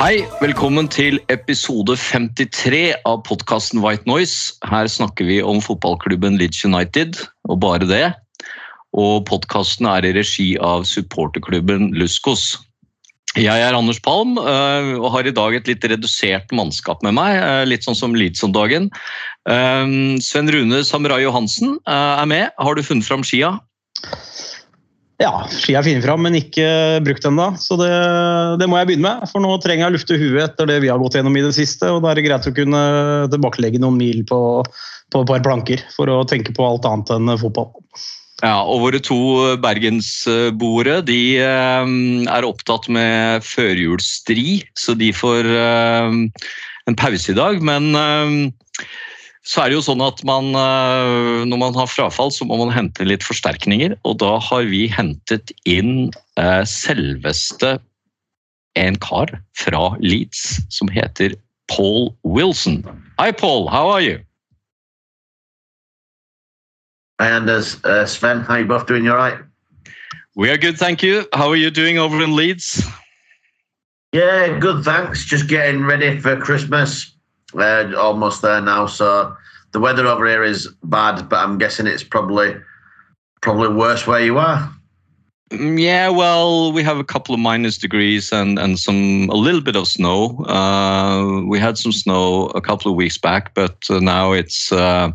Hei, velkommen til episode 53 av podkasten White Noise. Her snakker vi om fotballklubben Leeds United, og bare det. Og podkasten er i regi av supporterklubben Luskos. Jeg er Anders Palm øh, og har i dag et litt redusert mannskap med meg. øh, Litt sånn som Leeds om dagen. Um, Sven Rune Samurai Johansen er med. Har du funnet fram skia? Ja, ski er fine fram, men ikke brukt ennå. Så det, det må jeg begynne med. For nå trenger jeg å lufte huet etter det vi har gått gjennom i det siste. Og da er det greit å kunne tilbakelegge noen mil på, på et par planker for å tenke på alt annet enn fotball. Ja, og våre to bergensboere de eh, er opptatt med førjulsstri, så de får eh, en pause i dag. Men eh, så er det jo sånn at man, eh, når man har frafall, så må man hente litt forsterkninger. Og da har vi hentet inn eh, selveste en kar fra Leeds som heter Paul Wilson. Hi Paul, how are you? Hi, Anders. Uh, Sven, how are you both doing? You all right? We are good, thank you. How are you doing over in Leeds? Yeah, good, thanks. Just getting ready for Christmas. Uh, almost there now. So the weather over here is bad, but I'm guessing it's probably probably worse where you are. Mm, Yeah, well, we have a couple of minus degrees and and some a little bit of snow. Uh, we had some snow a couple of weeks back, but uh, now it's uh,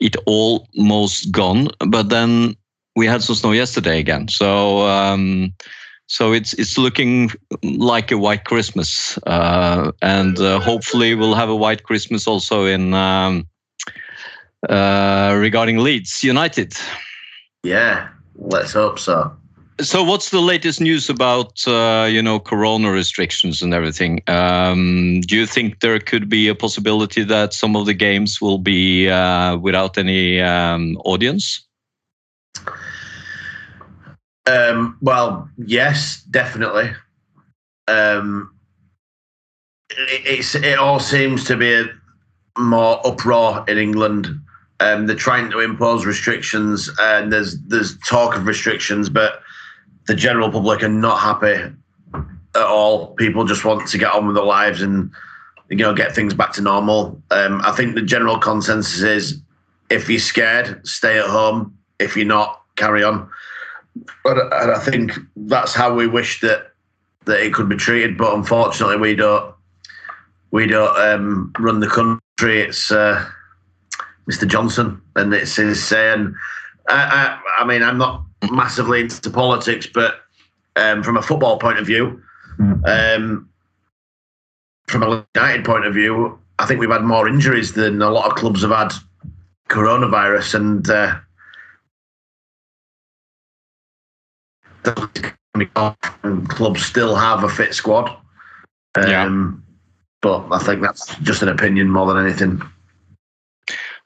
it almost gone. But then we had some snow yesterday again, so um, so it's it's looking like a white Christmas, uh, and uh, hopefully we'll have a white Christmas also in um, uh, regarding Leeds United. Yeah, let's hope so. So, what's the latest news about uh, you know Corona restrictions and everything? Um, do you think there could be a possibility that some of the games will be uh, without any um, audience? Um, well, yes, definitely. Um, it, it all seems to be more uproar in England. Um, they're trying to impose restrictions, and there's there's talk of restrictions, but the general public are not happy at all. People just want to get on with their lives and you know get things back to normal. Um, I think the general consensus is if you're scared, stay at home. If you're not, carry on. But and I think that's how we wish that that it could be treated. But unfortunately, we don't. We don't um, run the country. It's uh, Mr. Johnson, and it's his saying. I, I, I mean, I'm not massively into politics, but um, from a football point of view, um, from a United point of view, I think we've had more injuries than a lot of clubs have had coronavirus, and uh, clubs still have a fit squad. Um, Yeah. But I think that's just an opinion more than anything.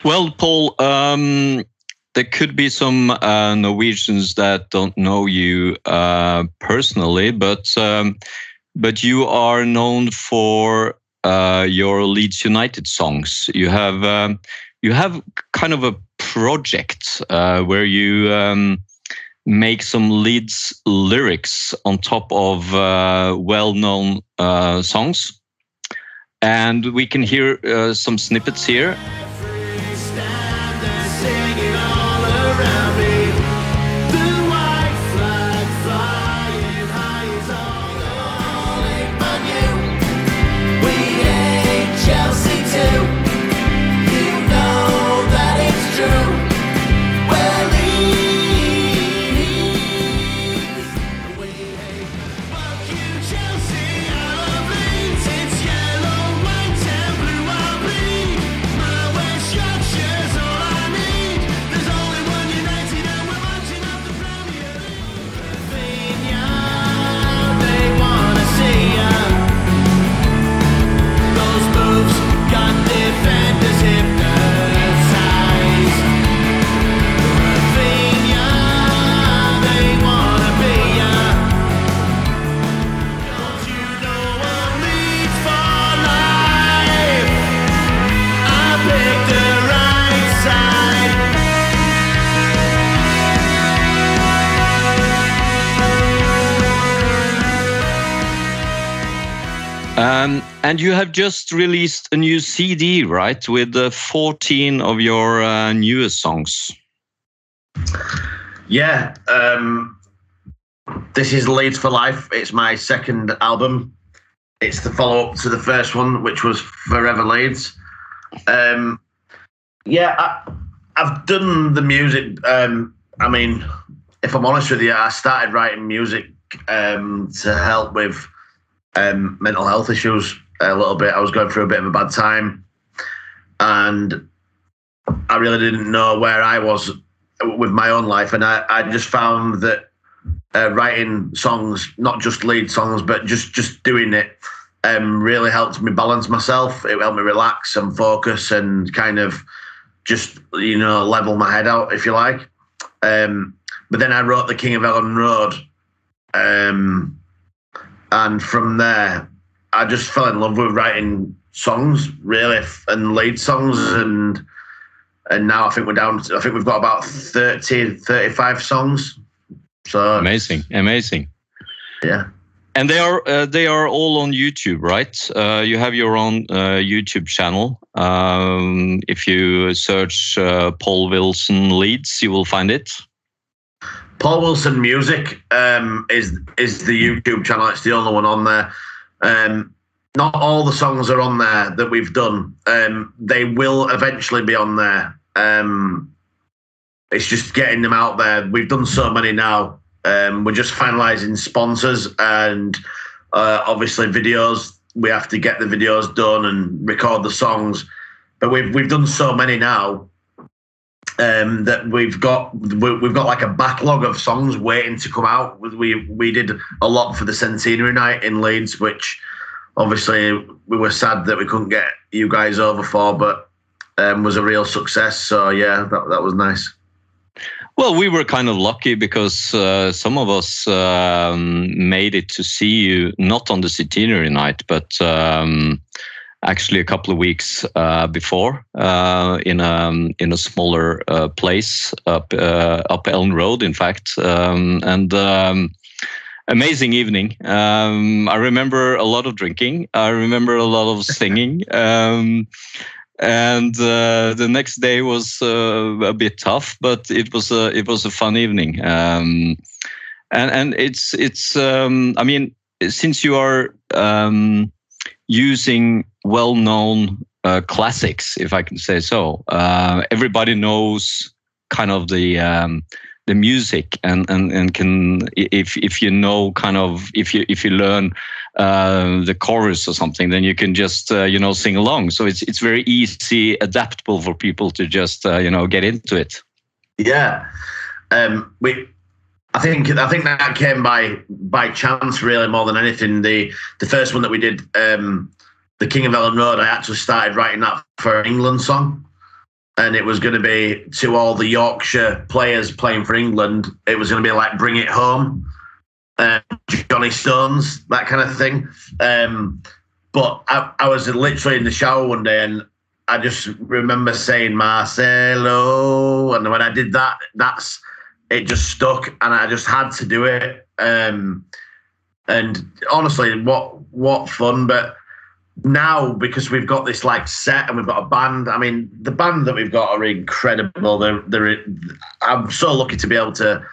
Well, Paul, um, there could be some uh, Norwegians that don't know you uh, personally, but um, but you are known for uh, your Leeds United songs. You have um, you have kind of a project uh, where you um, make some leads lyrics on top of uh, well-known uh, songs, and we can hear uh, some snippets here. And you have just released a new CD, right, with uh, 14 of your uh, newest songs. Yeah. Um, this is Leeds for Life. It's my second album. It's the follow up to the first one, which was Forever Leeds. Um, yeah, I, I've done the music. Um, I mean, if I'm honest with you, I started writing music um, to help with um, mental health issues a little bit. I was going through a bit of a bad time, and I really didn't know where I was with my own life, and I, I just found that uh, writing songs, not just lead songs, but just just doing it, um, really helped me balance myself. It helped me relax and focus and kind of just you know level my head out, if you like. Um, but then I wrote the King of Ellen Road, um, and from there, I just fell in love with writing songs, really, and lead songs and and now I think we're down. I think we've got about 30, 35 songs. So Amazing, amazing. yeah, And they are uh, they are all on YouTube, right? Uh, you have your own uh, YouTube channel. Um, if you search uh, Paul Wilson Leeds, you will find it. Paul Wilson Music um, is is the YouTube channel. It's the only one on there. Um, not all the songs are on there that we've done. Um, they will eventually be on there. Um, it's just getting them out there. We've done so many now. Um, we're just finalising sponsors and uh, obviously videos. We have to get the videos done and record the songs. But we've we've done so many now um, that we've got we- we've got like a backlog of songs waiting to come out. We we did a lot for the centenary night in Leeds, which obviously we were sad that we couldn't get you guys over for, but um, was a real success. So yeah, that that was nice. Well, we were kind of lucky because uh, some of us um, made it to see you not on the centenary night, but um, actually a couple of weeks uh, before uh, in a in a smaller uh, place up uh, up Elm Road, in fact, um, and. Um, Amazing evening. Um, I remember a lot of drinking. I remember a lot of singing. Um, and uh, the next day was uh, a bit tough, but it was a it was a fun evening. Um, and and it's it's um, I mean since you are um, using well known uh, classics, if I can say so, uh, everybody knows kind of the um, the music and, and and can if if you know kind of if you if you learn uh, the chorus or something, then you can just uh, you know sing along. So it's it's very easy, adaptable for people to just uh, you know get into it. Yeah, um, we. I think I think that came by by chance really more than anything. The the first one that we did, um, the King of Ellen Road, I actually started writing that for an England song, and it was going to be to all the Yorkshire players playing for England. It was going to be like "Bring It Home," uh, Johnny Stones, that kind of thing. Um, but I, I was literally in the shower one day and I just remember saying Marcelo, and when I did that, that's it just stuck, and I just had to do it. Um, and honestly, what what fun! But now because we've got this like set and we've got a band. I mean, the band that we've got are incredible. They're they're. I'm so lucky to be able to,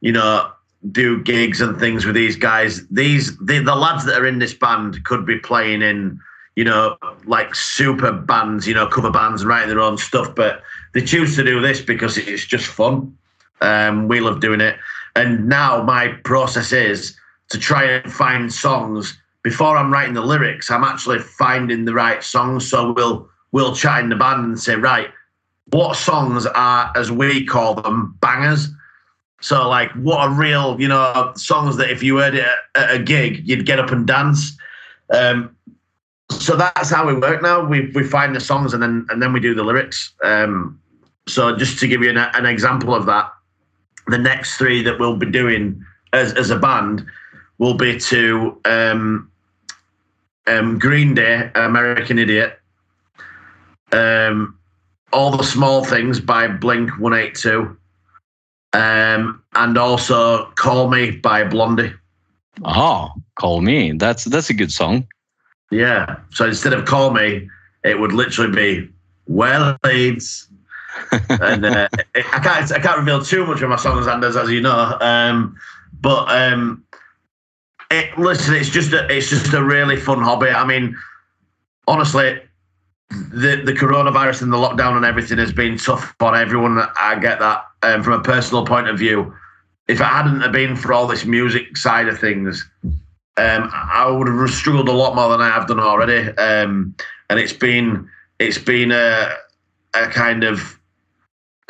you know, do gigs and things with these guys. These the, the lads that are in this band could be playing in, you know, like super bands, you know, cover bands and writing their own stuff, but they choose to do this because it's just fun. Um, we love doing it. And now my process is to try and find songs before I'm writing the lyrics. I'm actually finding the right songs. So we'll we'll chat in the band and say, right, what songs are, as we call them, bangers? So like, what are real, you know, songs that if you heard it at a gig, you'd get up and dance. Um, so that's how we work now. We we find the songs and then and then we do the lyrics. Um, so just to give you an, an example of that, the next three that we'll be doing as as a band will be to um, um, Green Day, American Idiot, um, All the Small Things by Blink 182, um, and also Call Me by Blondie. Ah, call me. That's that's a good song. Yeah. So instead of call me, it would literally be well Leeds. and uh, I can't I can't reveal too much of my songs, Anders, as you know. Um, but um, it, listen, it's just a, it's just a really fun hobby. I mean, honestly, the the coronavirus and the lockdown and everything has been tough on everyone. I get that um, from a personal point of view. If it hadn't have been for all this music side of things, um, I would have struggled a lot more than I have done already. Um, and it's been it's been a a kind of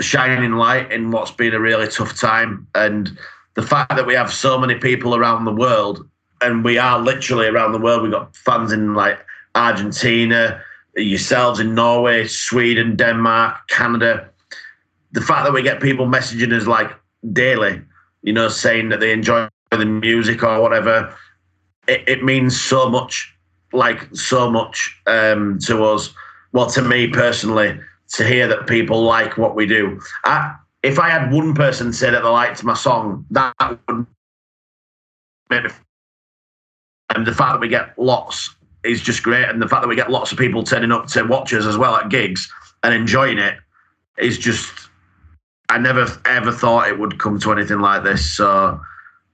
shining light in what's been a really tough time. And the fact that we have so many people around the world, and we are literally around the world. We've got fans in like Argentina, yourselves in Norway, Sweden, Denmark, Canada. The fact that we get people messaging us like daily, you know, saying that they enjoy the music or whatever, it, it means so much, like so much um, to us. Well, to me personally, to hear that people like what we do. I, if I had one person say that they liked my song, that would make me. And the fact that we get lots is just great, and the fact that we get lots of people turning up to watch us as well at gigs and enjoying it is just. I never ever thought it would come to anything like this. So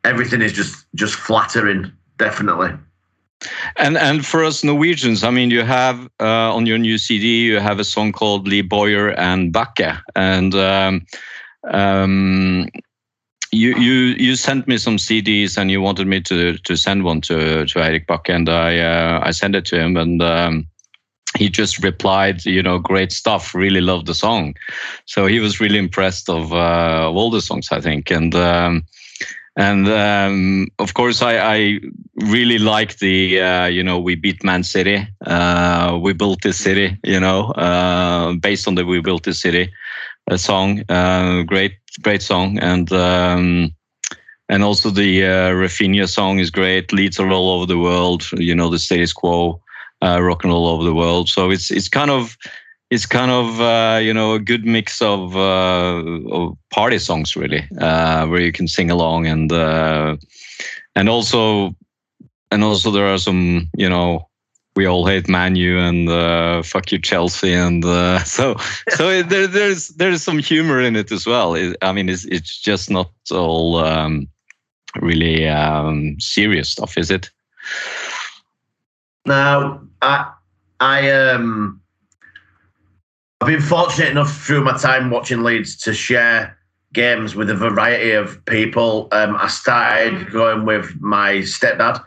everything is just just flattering, definitely. And and for us Norwegians, I mean, you have uh, on your new CD, you have a song called Lee Boyer and Bakke, and um, um, you you you sent me some CDs, and you wanted me to to send one to to Eirik Bakke, and I uh, I sent it to him, and. Um, he just replied, you know, great stuff. Really loved the song, so he was really impressed of, uh, of all the songs, I think, and um, and um, of course I, I really like the uh, you know we beat Man City, uh, we built this city, you know, uh, based on the we built this city a song, uh, great great song, and um, and also the uh, Rafinha song is great. Leads are all over the world, you know, the status quo, uh, rock and roll all over the world. So it's it's kind of it's kind of uh, you know a good mix of, uh, of party songs really, uh, where you can sing along and uh, and also and also there are some you know we all hate Manu and uh, fuck you Chelsea and uh, so so there, there's there's some humor in it as well. It, I mean it's it's just not all um, really um, serious stuff, is it? Now, I, I, um, I've been fortunate enough through my time watching Leeds to share games with a variety of people. Um, I started going with my stepdad,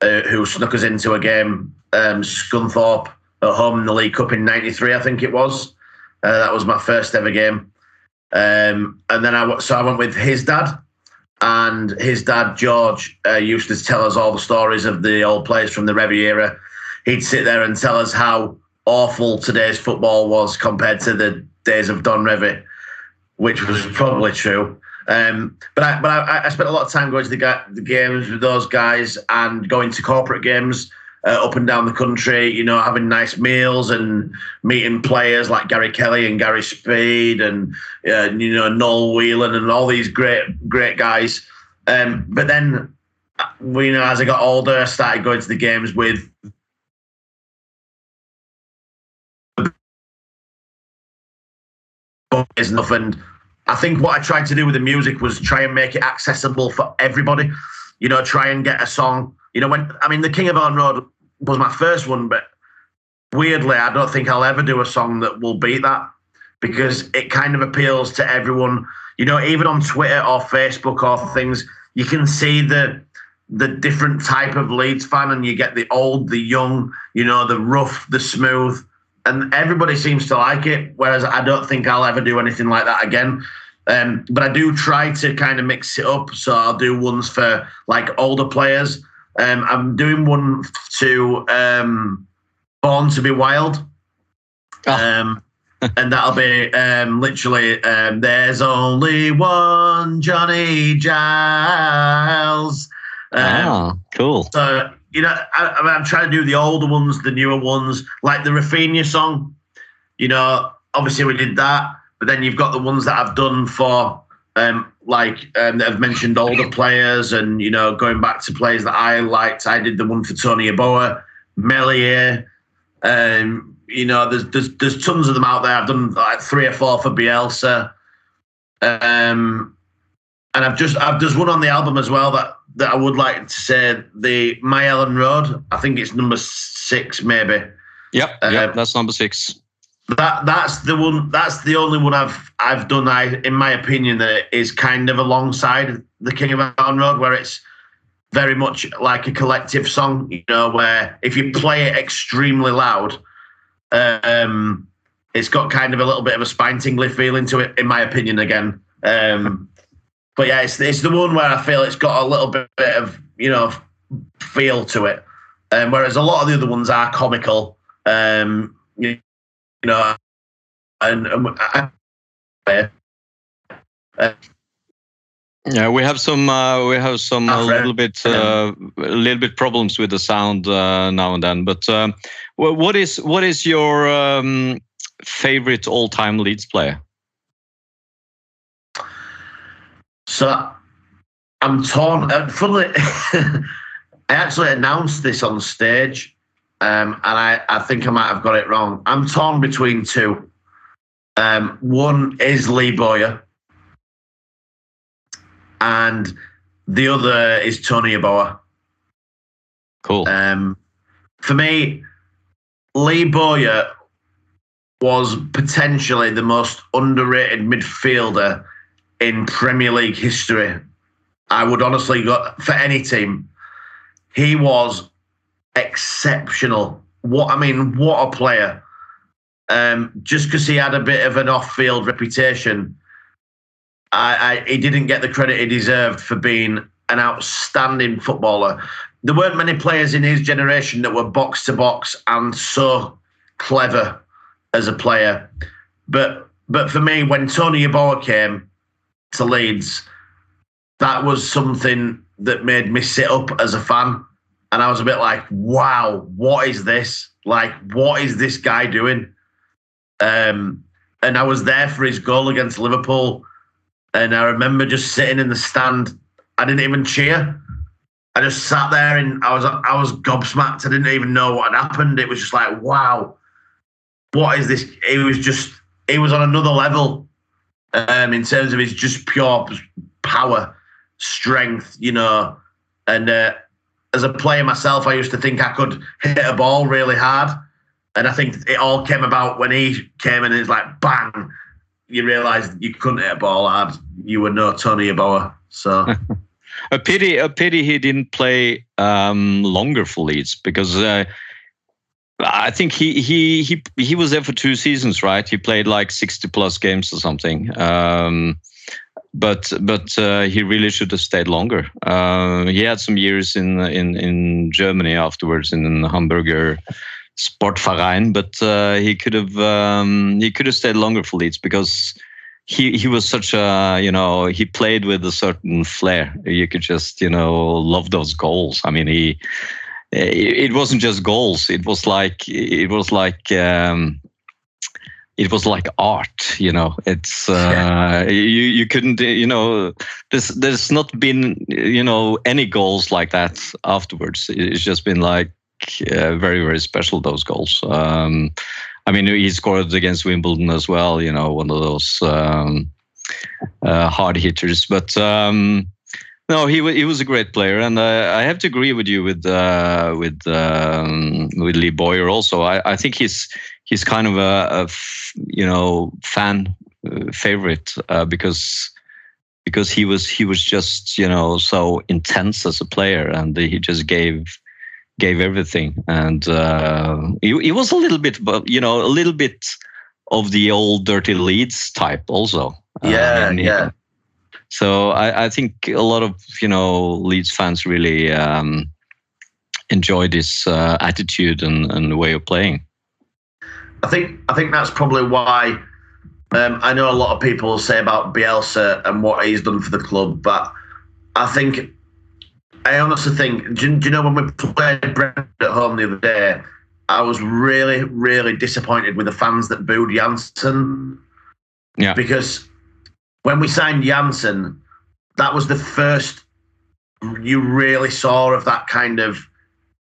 uh, who snuck us into a game, um, Scunthorpe at home in the League Cup in '93, I think it was. Uh, that was my first ever game. Um, and then I so I went with his dad, and his dad George uh, used to tell us all the stories of the old players from the Revy era. He'd sit there and tell us how awful today's football was compared to the days of Don Revy, which was probably true. Um, but I, but I, I spent a lot of time going to the, ga- the games with those guys and going to corporate games uh, up and down the country. You know, having nice meals and meeting players like Gary Kelly and Gary Speed and uh, you know Noel Whelan and all these great great guys. Um, but then, you know, as I got older, I started going to the games with is. And I think what I tried to do with the music was try and make it accessible for everybody. You know, try and get a song. You know, when I mean, the King of On Road was my first one, but weirdly, I don't think I'll ever do a song that will beat that because it kind of appeals to everyone. You know, even on Twitter or Facebook or things, you can see the the different type of Leeds fan, and you get the old, the young, you know, the rough, the smooth and everybody seems to like it. Whereas I don't think I'll ever do anything like that again. Um, but I do try to kind of mix it up. So I'll do ones for like older players. Um, I'm doing one to um, Born to Be Wild. Um, and that'll be um, literally um, there's only one Johnny Giles. Um, oh, cool. So you know, I, I mean, I'm trying to do the older ones, the newer ones, like the Rafinha song. You know, obviously we did that, but then you've got the ones that I've done for, um, like um, that have mentioned older players, and you know, going back to players that I liked. I did the one for Tony Aboa, Melier. Um, you know, there's, there's there's tons of them out there. I've done like three or four for Bielsa. Um, and I've just I've just one on the album as well that that I would like to say the My Ellen Road. I think it's number six maybe. Yep, Uh, yep, that's number six. That that's the one. That's the only one I've I've done. I, in my opinion, that is kind of alongside the King of Iron Road, where it's very much like a collective song. You know, where if you play it extremely loud, um, it's got kind of a little bit of a spine tingly feeling to it. In my opinion, again. Um, but yeah, it's it's the one where I feel it's got a little bit of you know feel to it, um, whereas a lot of the other ones are comical. Um, you, you know, and, and I, uh, Yeah, we have some uh, we have some a Ah, little bit uh, a little bit problems with the sound uh, now and then. But um, what is what is your um, favorite all time Leeds player? so I'm torn. Uh, funnily, I actually announced this on stage, um, and I, I think I might have got it wrong. I'm torn between two. Um, one is Lee Boyer, and the other is Tony Yeboah. Cool. Um, for me, Lee Boyer was potentially the most underrated midfielder in Premier League history. I would honestly go for any team. He was exceptional. What I mean, what a player! Um, just because he had a bit of an off-field reputation, I, I, he didn't get the credit he deserved for being an outstanding footballer. There weren't many players in his generation that were box to box and so clever as a player. But but for me, when Tony Yeboah came to Leeds, that was something that made me sit up as a fan. And I was a bit like, wow, what is this? Like, what is this guy doing? Um, and I was there for his goal against Liverpool. And I remember just sitting in the stand. I didn't even cheer. I just sat there and I was I was gobsmacked. I didn't even know what had happened. It was just like, wow, what is this? It was just it was on another level um, in terms of his just pure power, strength, you know. And uh, as a player myself, I used to think I could hit a ball really hard. And I think it all came about when he came in and it's like bang, you realised you couldn't hit a ball hard. You were no Tony Yeboah. So A pity, a pity he didn't play um, longer for Leeds because uh, I think he he he he was there for two seasons, right? He played like sixty plus games or something. Um, but but uh, he really should have stayed longer. Uh, he had some years in in in Germany afterwards in the Hamburger Sportverein, but uh, he could have um, he could have stayed longer for Leeds because he he was such a you know he played with a certain flair. You could just you know love those goals. I mean he it, it wasn't just goals. It was like it was like. Um, it was like art, you know. It's uh, you you couldn't you know there's there's not been you know any goals like that afterwards. It's just been like uh, very very special those goals. Um, I mean, he scored against Wimbledon as well. You know, one of those um, uh, hard hitters. But um, no, he wa- he was a great player, and uh, I have to agree with you with uh, with um, with Lee Boyer also. I, I think he's he's kind of a, a f- you know fan uh, favorite uh, because because he was he was just you know so intense as a player, and he just gave gave everything, and uh, he, he was a little bit, but you know, a little bit of the old dirty Leeds type also. Uh, Yeah, he- yeah. So I, I think a lot of you know Leeds fans really um, enjoy this uh, attitude and, and way of playing. I think I think that's probably why um, I know a lot of people say about Bielsa and what he's done for the club, but I think I honestly think. Do, you- do you know when we played Brentford at home the other day? I was really, really disappointed with the fans that booed Janssen. Yeah. Because when we signed Janssen, that was the first you really saw of that kind of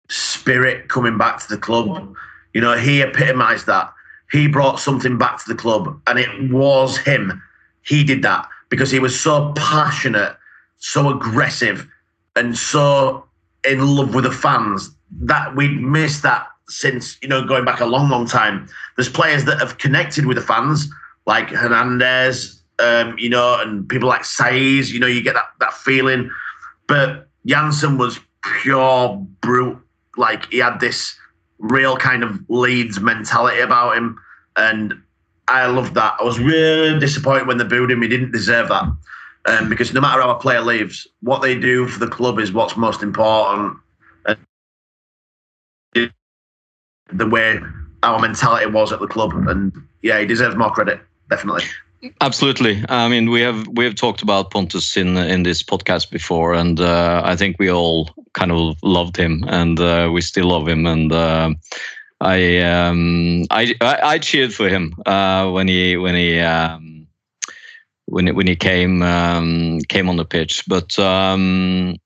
spirit coming back to the club. You know, he epitomised that. He brought something back to the club, and it was him. He did that because he was so passionate, so aggressive, and so in love with the fans that we'd missed that since you know going back a long, long time. There's players that have connected with the fans, like Hernandez, um, you know, and people like Saiz. You know, you get that that feeling. But Janssen was pure brute. Like he had this real kind of Leeds mentality about him, and I loved that. I was really disappointed when they booed him. He didn't deserve that. Um, because no matter how a player leaves, what they do for the club is what's most important. And the way our mentality was at the club, and yeah, he deserves more credit, definitely. Absolutely. I mean, we have we have talked about Pontus in in this podcast before, and uh, I think we all kind of loved him, and uh, we still love him. And uh, I, um, I I cheered for him uh, when he when he um, when when he came um, came on the pitch. But um,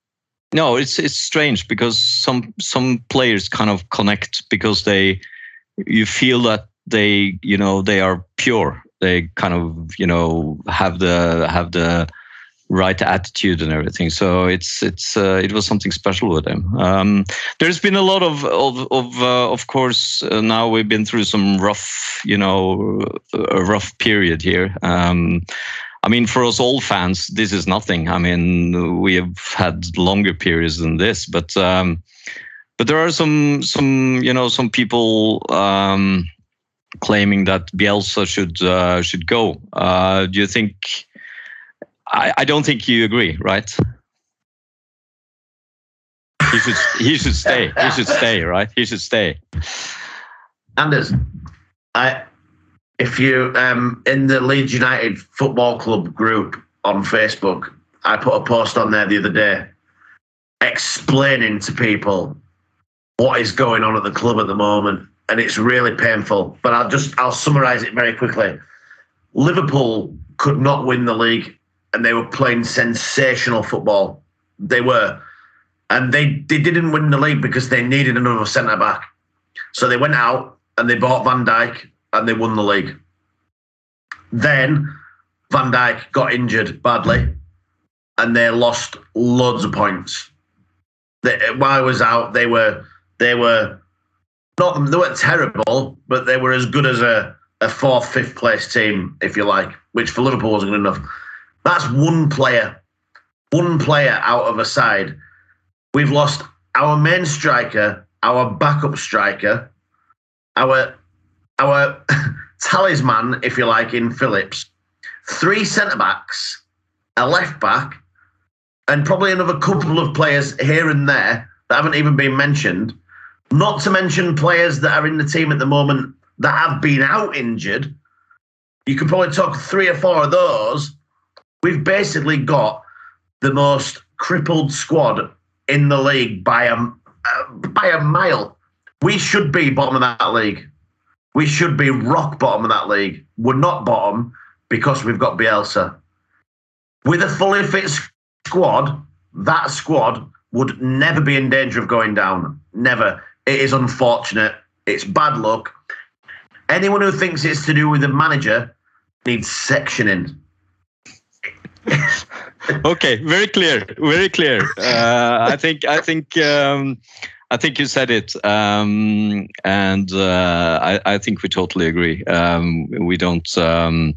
no, it's it's strange because some some players kind of connect because they you feel that they you know they are pure they kind of you know have the have the right attitude and everything so it's it's uh, it was something special with him um, there's been a lot of of of, uh, of course uh, now we've been through some rough you know a rough period here um, I mean, for us all fans, this is nothing. I mean, we have had longer periods than this, but um, but there are some some you know some people um, claiming that Bielsa should uh, should go. Uh, do you think? I, I don't think you agree, right? He should he should stay. He should stay, right? He should stay. Anders, I if you um in the Leeds United Football Club group on Facebook, I put a post on there the other day explaining to people what is going on at the club at the moment, and it's really painful. But I'll just I'll summarise it very quickly. Liverpool could not win the league, and they were playing sensational football. They were, and they they didn't win the league because they needed another centre back. So they went out and they bought Van Dijk and they won the league. Then Van Dijk got injured badly, and they lost loads of points. They, while I was out, they were they were not they weren't terrible, but they were as good as a, a fourth, fifth place team, if you like, which for Liverpool wasn't good enough. That's one player, one player out of a side. We've lost our main striker, our backup striker, our our talisman, if you like, in Phillips, three centre backs, a left back, and probably another couple of players here and there that haven't even been mentioned. Not to mention players that are in the team at the moment that have been out injured. You could probably talk three or four of those. We've basically got the most crippled squad in the league by a by a mile. We should be bottom of that league. We should be rock bottom of that league. We're not bottom because we've got Bielsa. With a fully fit squad, that squad would never be in danger of going down. Never. It is unfortunate. It's bad luck. Anyone who thinks it's to do with the manager needs sectioning. okay, very clear, very clear. Uh, I think I think um, I think you said it, um, and uh, I, I, think we totally agree. Um, we don't. Um,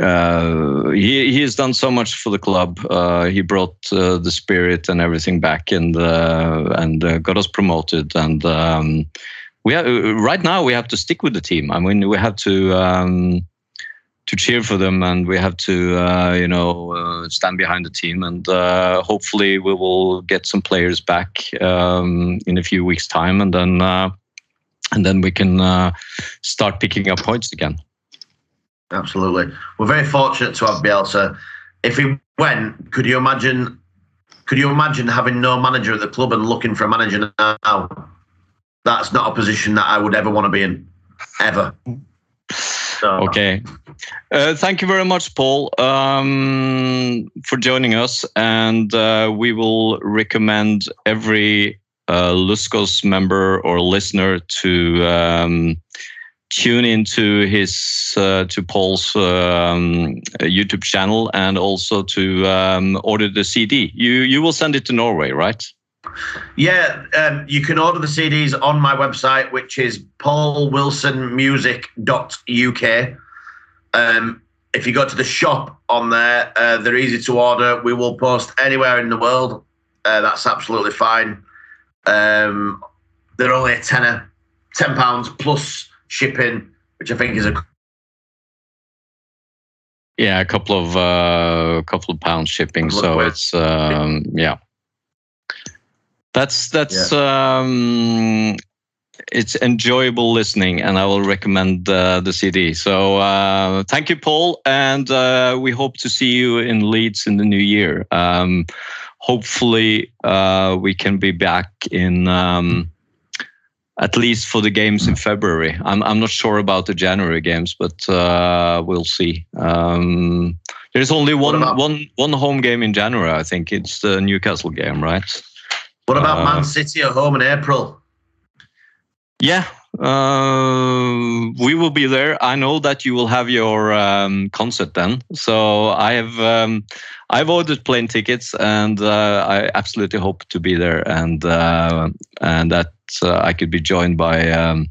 uh, he he has done so much for the club. Uh, he brought uh, the spirit and everything back, and uh, and got us promoted. And um, we have, right now we have to stick with the team. I mean, we have to um, to cheer for them, and we have to, uh, you know, uh, stand behind the team, and uh, hopefully we will get some players back um, in a few weeks' time, and then uh, and then we can uh, start picking up points again. Absolutely, we're very fortunate to have Bielsa. If he went, could you imagine? Could you imagine having no manager at the club and looking for a manager now? That's not a position that I would ever want to be in, ever. So. Okay. Uh, thank you very much, Paul, um, for joining us. And uh, we will recommend every uh, Luscos member or listener to um, tune into his uh, to Paul's um, YouTube channel and also to um, order the CD. You you will send it to Norway, right? Yeah, um, you can order the CDs on my website, which is paulwilsonmusic.uk. Um, if you go to the shop on there, uh, they're easy to order. We will post anywhere in the world. Uh, that's absolutely fine. Um, they're only a tenner, ten pounds plus shipping, which I think is a Yeah, a couple of uh, couple of pounds shipping. So it's um, yeah. That's that's um, it's enjoyable listening, and I will recommend uh, the CD. So uh, thank you, Paul, and uh, we hope to see you in Leeds in the new year. Um, hopefully, uh, we can be back in. Um, at least for the games in February. I'm I'm not sure about the January games, but uh, we'll see. Um, there's only one one one home game in January. I think it's the Newcastle game, right? What about Uh, Man City at home in April? Yeah, uh, we will be there. I know that you will have your um, concert then, so I have um, I've ordered plane tickets, and uh, I absolutely hope to be there, and uh, and that uh, I could be joined by. Um,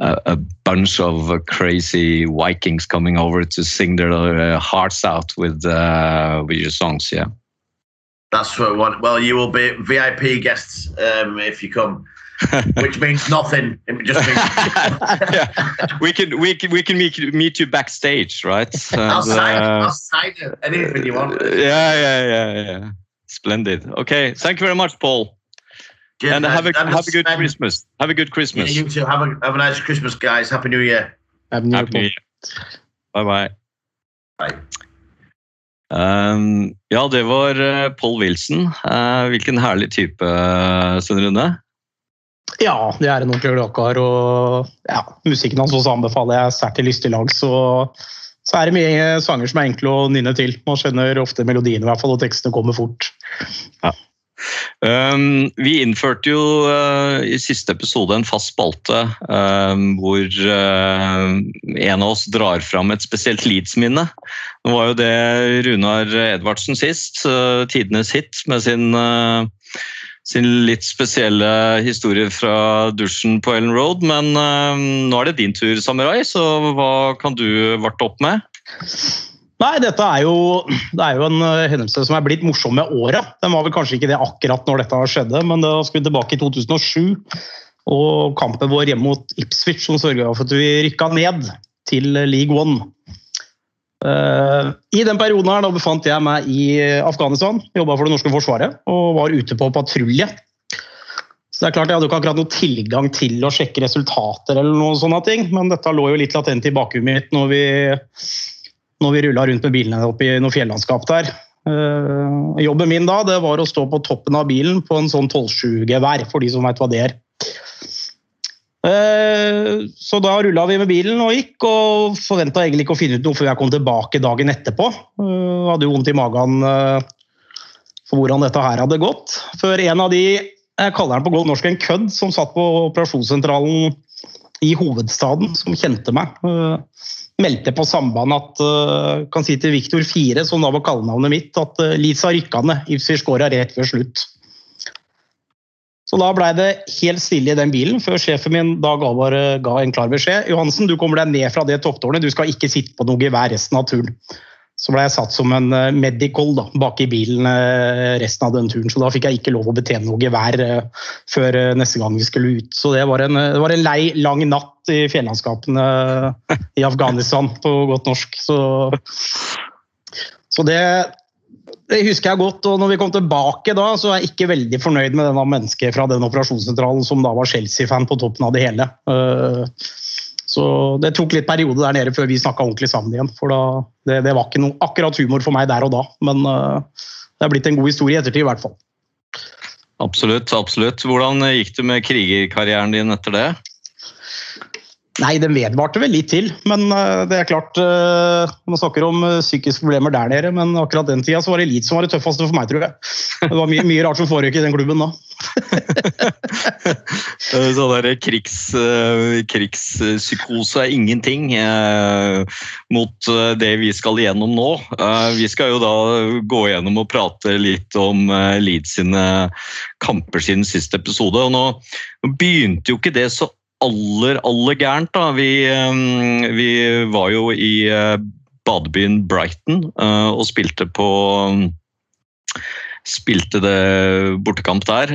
a, a bunch of crazy Vikings coming over to sing their uh, hearts out with uh, with your songs. Yeah, That's what I want. Well, you will be VIP guests um, if you come, which means nothing. It just means yeah. we can we can we can meet meet you backstage, right? And, outside, uh, outside of anything you want. yeah, yeah, yeah, yeah. Splendid. Okay, thank you very much, Paul, Cheers, and guys. have a have a good Sven. Christmas. Have a good Yeah, Christmas. you too. Have a have a nice Christmas, guys. Happy New Year. Happy New Year, Happy New Year. Bye bye. Bye. Um, ja, det var uh, Paul Wilson. Uh, hvilken herlig type, uh, Svein Rune. Ja, det er en ordentlig gladkar. Og ja, musikken hans også anbefaler jeg sterkt til lystig lag. Så, så er det mye sanger som er enkle å nynne til. Man skjønner ofte melodiene, i hvert fall, og tekstene kommer fort. Um, vi innførte jo uh, i siste episode en fast spalte um, hvor uh, en av oss drar fram et spesielt Leeds-minne. Nå var jo det Runar Edvardsen sist, tidenes hit med sin, uh, sin litt spesielle historie fra dusjen på Ellen Road. Men uh, nå er det din tur, Samurai, så hva kan du varte opp med? Nei, dette er jo, det er jo en eh, hendelse som er blitt morsom med åra. Den var vel kanskje ikke det akkurat når dette skjedde, men da skulle vi tilbake i 2007. Og kampen vår hjemme mot Ipswich som sørga for at vi rykka ned til League One. Eh, I den perioden her da befant jeg meg i Afghanistan, jobba for det norske forsvaret og var ute på patrulje. Så det er klart Jeg hadde ikke akkurat noe tilgang til å sjekke resultater, eller noen sånne ting, men dette lå jo litt latent i bakhuet mitt når vi når vi rulla rundt med bilene oppe i noe fjellandskap der. Uh, jobben min da det var å stå på toppen av bilen på en sånn 12-7-gevær, for de som veit hva det er. Eh, så da rulla vi med bilen og gikk, og forventa egentlig ikke å finne ut noe før jeg kom tilbake dagen etterpå. Jeg hadde jo vondt i magen eh, for hvordan dette her hadde gått. Før en av de, jeg kaller den på godt norsk en kødd, som satt på operasjonssentralen i hovedstaden, som kjente meg, eh, meldte på samband at kan si til Viktor 4, som da var kallenavnet mitt, at Lisa rykka ned. Ipswich skåra rett før slutt. Så da blei det helt stille i den bilen, før sjefen min da ga, bare, ga en klar beskjed. Johansen, du kommer deg ned fra det topptårnet, du skal ikke sitte på noe gevær resten av turen. Så ble jeg satt som en eh, medical da, bak i bilen eh, resten av den turen, så da fikk jeg ikke lov å betjene noe gevær eh, før eh, neste gang vi skulle ut. Så det var en, eh, det var en lei, lang natt i fjellandskapene eh, i Afghanistan, på godt norsk. Så, så det, det husker jeg godt. Og når vi kom tilbake da, så er jeg ikke veldig fornøyd med denne mennesket fra den operasjonssentralen som da var Chelsea-fan på toppen av det hele. Eh, Så det tok litt periode der nede før vi snakka ordentlig sammen igjen. For da, det, det var ikke noe akkurat humor for meg der og da, men eh, det er blitt en god historie i ettertid i hvert fall. Absolutt, absolutt. Hvordan gikk det med krigerkarrieren din etter det? Nei, den vedvarte vel litt til, men eh, det er klart eh, Man snakker om eh, psykiske problemer der nede, men akkurat den tida så var det Elite som var det tøffeste for meg, tror jeg. Det var mye, mye rart som foregikk i den klubben da. Sånn der krigs, krigspsykose er ingenting mot det vi skal igjennom nå. Vi skal jo da gå gjennom og prate litt om Leeds sine kamper siden siste episode. og nå begynte jo ikke det så aller, aller gærent. da. Vi, eh, vi var jo i eh, badebyen Brighton eh, og spilte på Spilte det bortekamp der.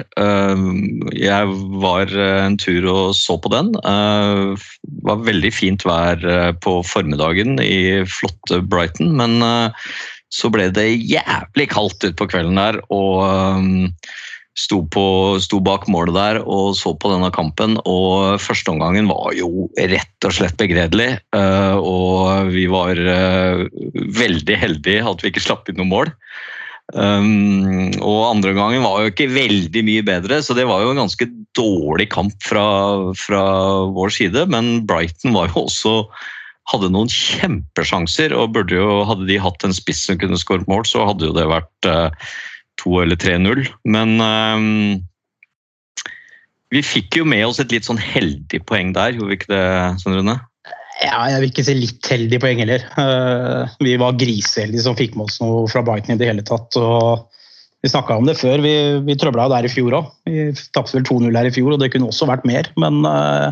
Jeg var en tur og så på den. Det var veldig fint vær på formiddagen i flotte Brighton, men så ble det jævlig kaldt utpå kvelden der. og sto, på, sto bak målet der og så på denne kampen. og Førsteomgangen var jo rett og slett begredelig. eh, Og vi var eh, veldig heldige at vi ikke slapp inn noe mål. Um, og andre gangen var jo ikke veldig mye bedre, så det var jo en ganske dårlig kamp fra, fra vår side. Men Brighton var jo også hadde noen kjempesjanser, og jo, hadde de hatt en spiss som kunne skåret mål, så hadde jo det vært eh, 2 eller 3-0. Men um, vi fikk jo med oss et litt sånn heldig poeng der, gjorde vi ikke det, Svein Rune? Ja, jeg vil ikke si litt heldig poeng heller. Uh, Vi var griseheldige som fikk med oss noe fra Brighton i det hele tatt. og Vi snakka om det før. Vi, vi trøbla der i fjor òg. Vi tapte vel 2-0 her i fjor, og det kunne også vært mer. Men, uh,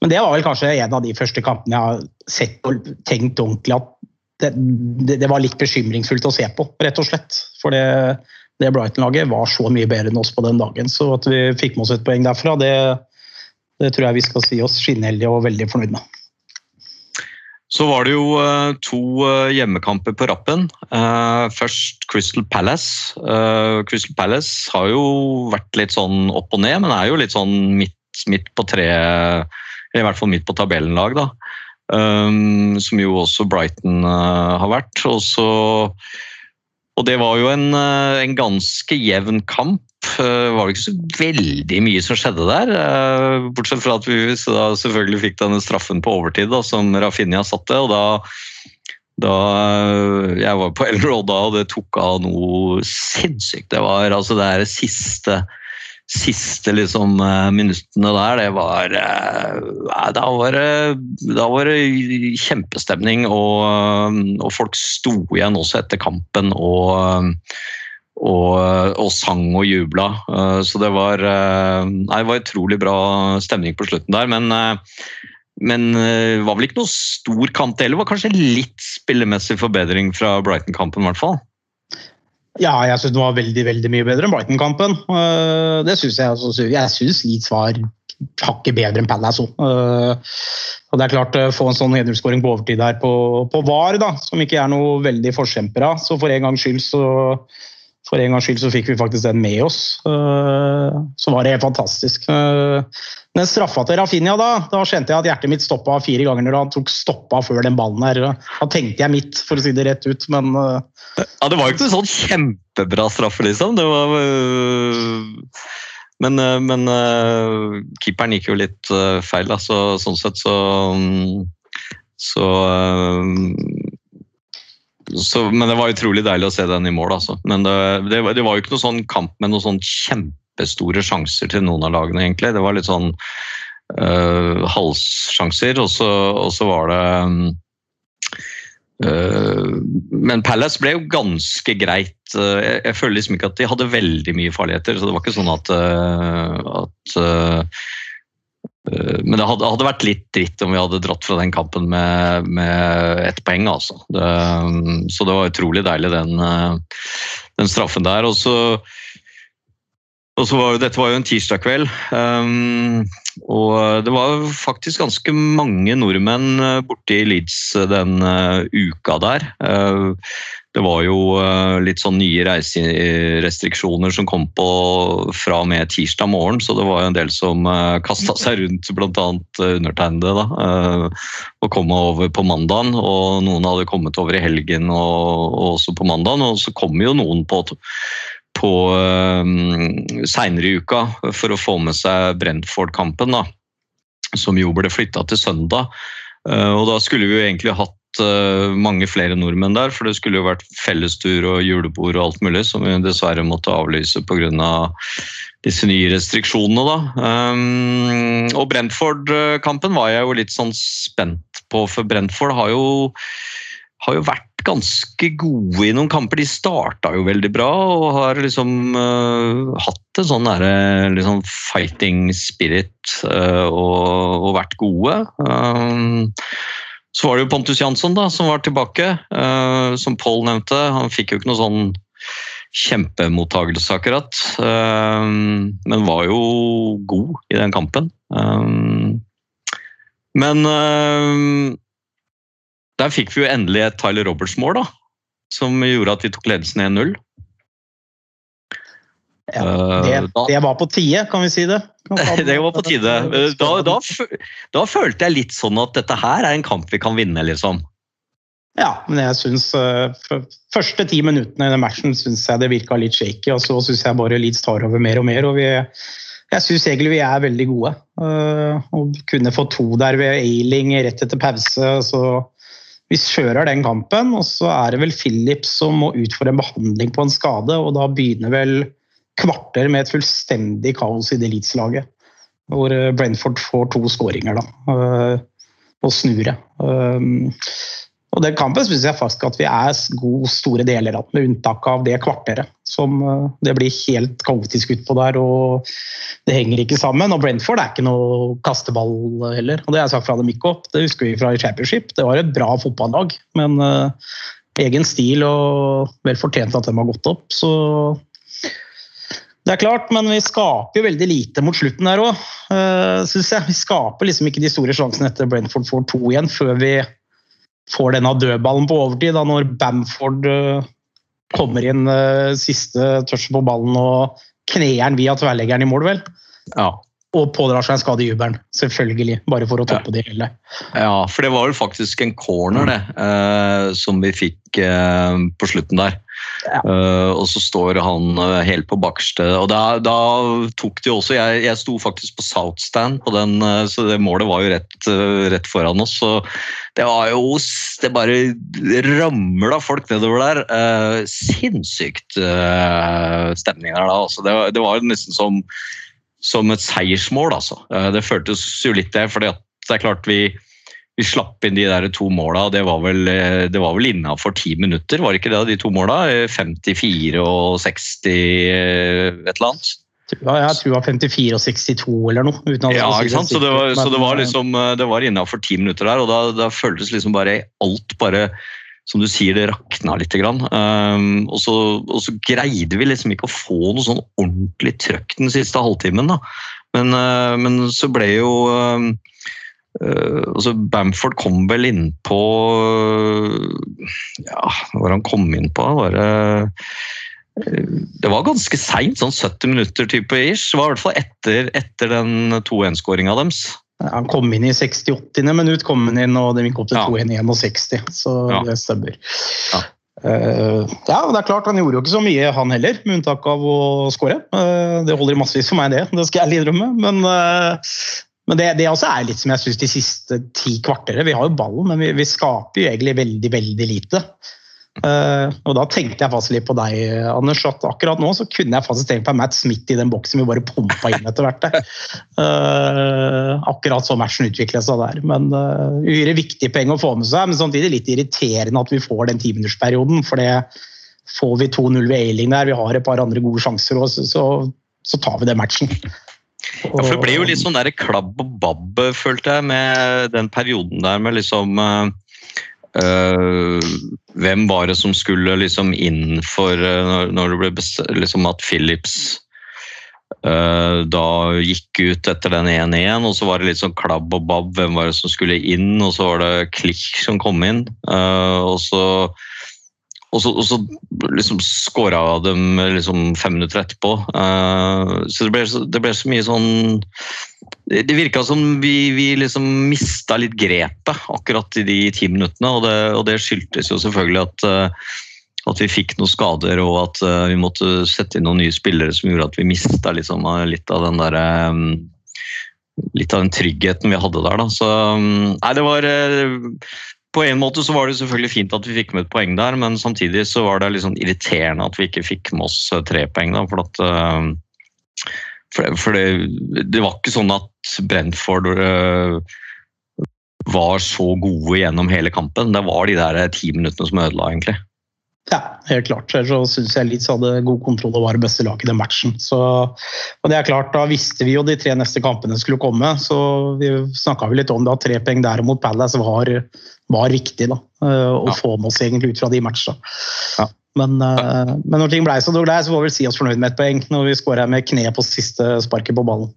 men det var vel kanskje en av de første kampene jeg har sett og tenkt ordentlig at det, det, det var litt bekymringsfullt å se på, rett og slett. For det, det Brighton-laget var så mye bedre enn oss på den dagen. Så at vi fikk med oss et poeng derfra, det, det tror jeg vi skal si oss skinnheldige og veldig fornøyd med. Så var det jo eh, to eh, hjemmekamper på rappen. Eh, først Crystal Palace. Crystal Palace har jo vært litt sånn opp og ned, men er jo litt sånn midt, midt på treet, i hvert fall midt på tabellenlag, da. Som jo også Brighton har vært. Og, så, og det var jo en, eh, en ganske jevn kamp. Det var ikke så veldig mye som skjedde der. eh, bortsett fra at vi selvfølgelig fikk denne straffen på overtid da, som Rafinha satte. og da, da eh, Jeg var på El Road da, og det tok av noe sinnssykt. Det var altså det siste siste liksom, eh, minuttene der, det var eh, Da var det, da var det kjempestemning, og, eh, og folk sto igjen også etter kampen. og og, og sang og jubla. Så det var, nei, det var utrolig bra stemning på slutten der. Men, det var vel ikke noe stor kamp heller. Det var kanskje litt spillemessig forbedring fra Brighton-kampen, i hvert fall. Ja, jeg syns den var veldig veldig mye bedre enn Brighton-kampen. Eh, Det synes Jeg Altså, Jeg syns Leeds var hakket bedre enn Palace òg. Og det er klart, å få en sånn 1-0-skåring på overtid der på, på VAR, da, som ikke er noe veldig forkjemper av. Så for en gangs skyld så for en gangs skyld så fikk vi faktisk den med oss. Eh, Så var det helt fantastisk. Men Den straffa til Rafinha, da da kjente jeg at hjertet mitt stoppa fire ganger når han tok stoppa før den ballen her. Da tenkte jeg mitt, for å si det rett ut, men eh, Ja, Det var jo ikke en sånn kjempebra straffe, liksom. Det var Men, men keeperen gikk jo litt feil, da. Så, sånn sett så mm, Så så, men det var utrolig deilig å se den i mål. Altså. Men det, det, det var jo ikke noen sånn kamp med noen sånn kjempestore sjanser til noen av lagene, egentlig. Det var litt sånn øh, halssjanser, og, så, var det øh, Men Palace ble jo ganske greit. Jeg, jeg føler liksom ikke at de hadde veldig mye farligheter, så det var ikke sånn at, øh, at øh, men det hadde, hadde vært litt dritt om vi hadde dratt fra den kampen med, med ett poeng. altså. Det, så det var utrolig deilig, den, øh, den straffen der. Og så, var Dette var jo en tirsdag kveld, um, og det var faktisk ganske mange nordmenn øh, borte i Leeds den uh, uka der. Uh, det var jo øh, litt sånn nye reiserestriksjoner som kom på fra og med tirsdag morgen, så det var jo en del som uh, kasta seg rundt, bl.a. undertegnede, da, og kom over på mandagen. Og noen hadde kommet over i helgen og, og også på mandagen, og så kom jo noen på på seinere i uka for å få med seg Brentford-kampen. da. som jo ble flytta til søndag. Eh, og da skulle vi jo egentlig hatt eh, mange flere nordmenn der, for det skulle jo vært fellestur og julebord og alt mulig, som vi dessverre måtte avlyse pga. disse nye restriksjonene. da. Um, og Brentford-kampen var jeg jo litt sånn spent på, for Brentford har jo, har jo vært ganske gode i noen kamper. De starta jo veldig bra og har liksom uh, hatt en sånn derre liksom fighting spirit uh, og, og, vært gode. Um, så var det jo Pontus Jansson da, som var tilbake, uh, som Paul nevnte. Han fikk jo ikke noe sånn kjempemottagelse akkurat. Um, men var jo god i den kampen. Um, men um, der fikk vi jo endelig et Tyler Roberts-mål, da. Som gjorde at vi tok ledelsen 1-0. Ja, det, det, var på tide, kan vi si det? det var på tide. Da, da, da, følte jeg litt sånn at dette her er en kamp vi kan vinne, liksom. Ja, men jeg syns uh, Første ti minuttene i den matchen synes jeg det virka litt shaky, og så syns jeg bare Leeds tar over mer og mer. og vi, Jeg syns egentlig vi er veldig gode. Og kunne få to der ved Ailing rett etter pause. så vi kjører den kampen, og så er det vel Philips som må ut for en behandling på en skade, og da begynner vel kvarter med et fullstendig kaos i det Leeds-laget. Hvor eh, Brentford får to skåringer, da, og snur det. Og den kampen syns jeg faktisk at vi er gode store deler av, med unntak av det kvarteret. Som eh, det blir helt kaotisk utpå der, og det henger ikke sammen. Og Brentford er ikke noe kasteball heller. Og det har jeg sagt fra dem ikke opp. Det husker vi fra Championship. Det var et bra fotballag, men egen stil og vel fortjent at de har gått opp. Så det er klart, men vi skaper jo veldig lite mot slutten der òg, eh, syns jeg. Vi skaper liksom ikke de store sjansene etter Brentford får to igjen, før vi får denne dødballen på overtid, da når Bamford uh, kommer inn uh, siste touch på ballen og kneer via tverrleggeren i mål, vel. Ja. Og pådrar seg en skade i jubelen, selvfølgelig. Bare for å toppe det hele. Ja, for det var vel faktisk en corner, det, som vi fikk på slutten der. Uh, og så står han uh, helt på bakerste. Og da, da, tok de også Jeg, jeg sto faktisk på Southstand, på den, uh, så det målet var jo rett, rett, foran oss. Så det var jo Det bare ramla folk nedover der. sinnssykt stemning der da. Altså. Det, det var nesten som, som et seiersmål, altså. det føltes jo litt det, for det er klart vi vi slapp inn de der to måla, det var vel, eh, det vel innafor ti minutter, var det ikke det, de to måla? 54 eh, og 60 eh, et eller annet? Ja, jeg tror det var 54 og 62 eller noe. ja, ikke sant? Så det var, så det var liksom, det var innafor ti minutter der, og da, da føltes liksom bare alt bare som du sier, det rakna litt. Um, og, så, og, så, greide vi liksom ikke å få noe sånn ordentlig trøkk den siste halvtimen. Men, uh, men så ble jo Uh, altså Bamford kom vel innpå Ja, hva var han kom inn på? Var det, uh, det var ganske seint, sånn 70 minutter type ish. Det var i hvert fall etter, etter den 2-1-skåringa deres. Han kom inn i 60-80. minutt, kom han inn, og de gikk opp til ja. 2-1 i 61, så ja. det stemmer. Ja. Uh, ja, det er klart Han gjorde jo ikke så mye, han heller, med unntak av å skåre. Uh, det holder i massevis for meg, det. Det skal jeg innrømme. Men uh, men det, det også er litt som jeg synes de siste ti kvarteret. Vi har jo ballen, men vi, vi skaper jo egentlig veldig, veldig lite. Uh, og da tenkte jeg faktisk litt på deg, Anders. at Akkurat nå så kunne jeg faktisk tenkt på Matt Smith i den boksen vi bare pumpa inn etter hvert. Uh, akkurat så matchen utviklet seg der. Men uh, Uhyre viktig poeng å få med seg, men samtidig litt irriterende at vi får den timinuttersperioden. For det får vi 2-0 ved Ailing der, vi har et par andre gode sjanser, òg, så, så, så tar vi den matchen. Ja, for Det ble jo litt sånn der klabb og babb, følte jeg, med den perioden der med liksom øh, Hvem var det som skulle liksom inn for når, Når det ble bestemt liksom at Philips øh, da gikk ut etter den 1-1, og så var det litt sånn klabb og babb. Hvem var det som skulle inn? Og så var det Klikk som kom inn. og så og så, og så liksom skåra dem liksom fem minutter etterpå. Uh, så det ble, det ble, så mye sånn Det virka som vi, vi liksom mista litt grepet akkurat i de ti minuttene. Og det, og det skyldtes jo selvfølgelig at, uh, at vi fikk noen skader og at uh, vi måtte sette inn noen nye spillere som gjorde at vi mista liksom, litt av den derre um, litt av den tryggheten vi hadde der. Da. Så nei, det var På en måte så var det selvfølgelig fint at vi fikk med et poeng der, men samtidig så var det litt sånn irriterende at vi ikke fikk med oss eh, tre poeng. Da, for at for det, for det, det var ikke sånn at Brentford eh, var så gode gjennom hele kampen. Det var de der ti minuttene som ødela, egentlig. Ja, helt klart. Så syns jeg Leeds hadde god kontroll og var det beste laget i den matchen. Så, og det er klart, Da visste vi jo de tre neste kampene skulle komme, så vi snakka litt om det at tre poeng der mot Palace var, var viktig. da, eh, Å Ja. få med oss egentlig ut fra de matchene. Ja. Men, eh, men når ting blei så dårlig, så får vi vel si oss fornøyd med et poeng når vi skåra med kneet på siste sparket på ballen.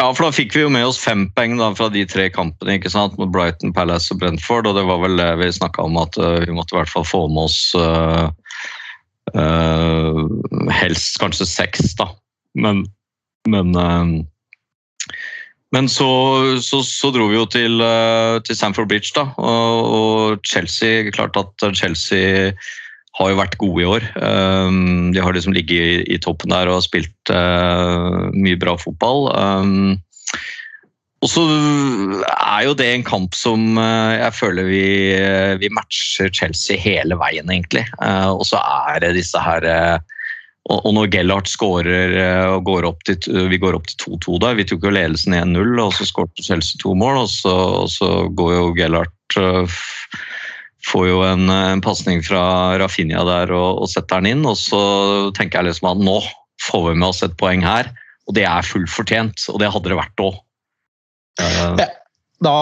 Ja, for da fikk vi jo med oss fem poeng da, fra de tre kampene ikke sant? mot Brighton, Palace og Brentford. Og det var vel det vi snakka om, at øh, vi måtte i hvert fall få med oss uh, uh, helst kanskje seks, da. Men, men øh, men så, så, så dro vi jo til, øh, til Stamford Bridge, da. Og, Chelsea Klart at Chelsea har jo vært gode i år. Um, de har liksom ligget i, toppen der og spilt uh, mye bra fotball. Um, og så er jo det en kamp som uh, jeg føler vi, vi matcher Chelsea hele veien, egentlig. Og så er det disse her og, når Gellert skårer uh, og går opp til, vi går opp til 2-2 der, vi tok jo ledelsen 1-0, og så skåret Chelsea to mål, og så, og så går jo Gellert uh, får jo en, en pasning fra Rafinha der og, og setter den inn. Og så tenker jeg liksom at nå får vi med oss et poeng her, og det er fullt fortjent. Og det hadde det vært òg. Da,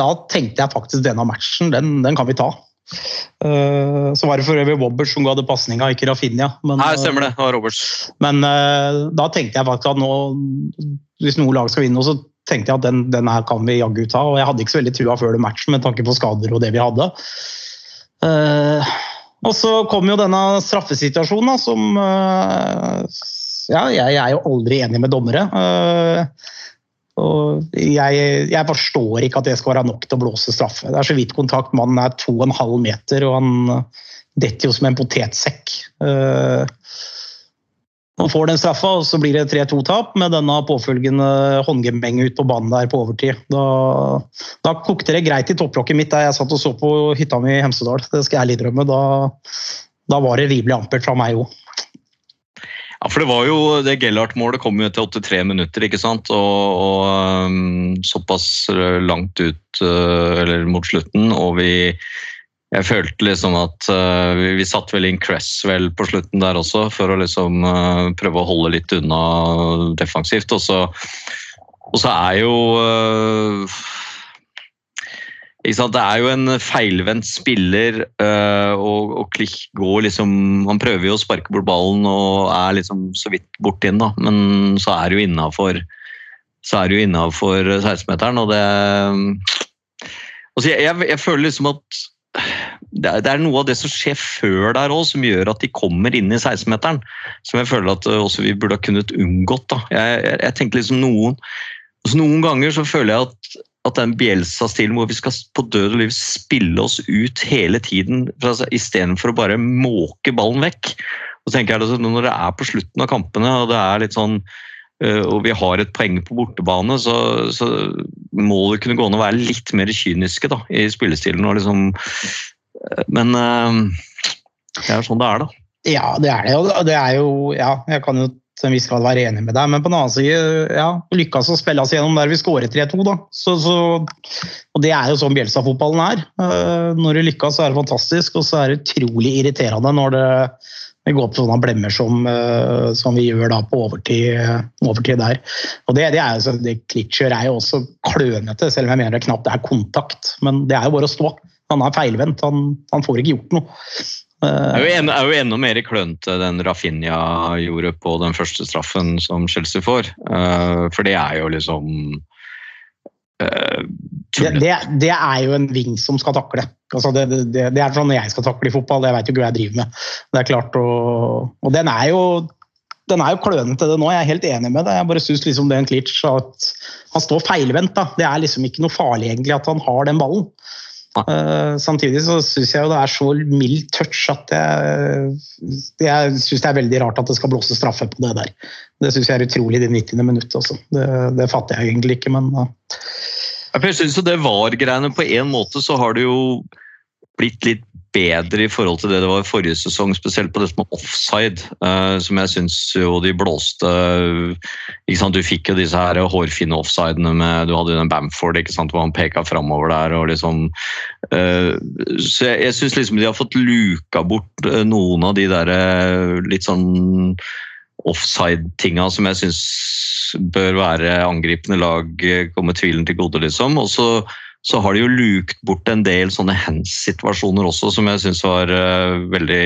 da tenkte jeg faktisk denne matchen, den, den kan vi ta. Eh, så var det for øvrig Roberts som ga det pasninga, ikke Rafinha. Men, Nei, stemmer det. Det Roberts. Men eh, da tenkte jeg faktisk at nå, hvis noe lag skal vinne, så tenkte jeg at den, den her kan vi jaggu ta. Og jeg hadde ikke så veldig trua før det matchen med tanke på skader og det vi hadde. Eh, og så kom jo denne straffesituasjonen, da, som eh, Ja, jeg, jeg er jo aldri enig med dommere. Eh, og jeg, jeg forstår ikke at det skal være nok til å blåse straffe. Det er så vidt kontakt. Mannen er to og en halv meter, og han detter jo som en potetsekk. Eh, han får den straffa, og så blir det 3-2-tap med denne påfølgende håndgemeng ut på banen der på overtid. Da, da kokte det greit i topplokket mitt der jeg satt og så på hytta mi i Hemsedal. Det skal jeg ærlig innrømme. Da, da var det rimelig ampert fra meg òg. Ja, for det var jo det Gellert-målet kom jo etter 83 minutter, ikke sant? Og, og um, såpass langt ut, uh, eller mot slutten, og vi jeg følte liksom at uh, vi, vi satt vel inn Cresswell på slutten der også, for å liksom uh, prøve å holde litt unna defensivt. Og så, og så er jo? Det er jo en feilvendt spiller, uh, og, og Klich går liksom Han prøver jo å sparke bort ballen og er liksom så vidt borti den, da, men så er det jo innafor så er det jo innafor 16-meteren, og det altså jeg, jeg, jeg føler liksom at det er, det er noe av det som skjer før der òg, som gjør at de kommer inn i 16-meteren. Som jeg føler at uh, også vi burde ha kunnet unngått. Da. Jeg, jeg, jeg tenker liksom noen, altså noen ganger så føler jeg at, at den Bielsa-stilen hvor vi skal på død og liv spille oss ut hele tiden altså, istedenfor å bare måke ballen vekk. Og tenker jeg altså, Når det er på slutten av kampene og det er litt sånn uh, og vi har et poeng på bortebane, så, så må det kunne gå an å være litt mer kyniske da, i spillestilen. og liksom men øh, det er sånn det er, da. Ja, det er det. Og det er jo Ja, jeg kan jo en viss grad være enig med deg, men på den annen side, ja, lykkes å spille oss gjennom der vi skårer 3-2, da. Så, så, og det er jo sånn Bjelsa-fotballen er. Eh, Når det lykkes, så er det fantastisk, og så er det utrolig irriterende når det, det går på sånne blemmer som, eh, som vi gjør da på overtid, overtid der. Og det, det er jo så, det Klitscher er jo også klønete, selv om jeg mener det knapt er kontakt. Men det er jo bare å stå. Han er feilvendt, han, han får ikke gjort noe. Det er jo, enda, er jo enda mer klønete den Rafinha gjorde på den første straffen som Chelsea får. Uh, for det er jo liksom uh, det, det, det, er jo en ving som skal takle. Altså det, det, det, er sånn jeg skal takle i fotball. Jeg vet jo ikke hva jeg driver med. Det er klart, å, og den er jo den er jo klønete, det nå. Jeg er helt enig med det. Jeg bare syns liksom det er en klitsj at han står feilvendt. da. Det er liksom ikke noe farlig egentlig at han har den ballen. Eh, samtidig så syns jeg jo det er så mild touch at jeg, jeg syns det er veldig rart at det skal blåse straffe på det der. Det syns jeg er utrolig i det 90. minutt også. Det, det fatter jeg egentlig ikke, men uh. Jeg synes jo det var-greiene På en måte så har det jo blitt litt bedre i forhold til det det var i forrige sesong, spesielt på det som er offside, eh, som jeg syns jo de blåste sant? Du fikk jo disse her hårfine offsidene med Du hadde jo den Bamford ikke sant? hvor han peka framover der. og liksom eh, Så jeg, jeg syns liksom de har fått luka bort eh, noen av de der eh, litt sånn offside-tinga som jeg syns bør være angripende lag eh, komme tvilen til gode, liksom. Og så, så har de jo lukt bort en del sånne hands-situasjoner også, som jeg syns var uh, veldig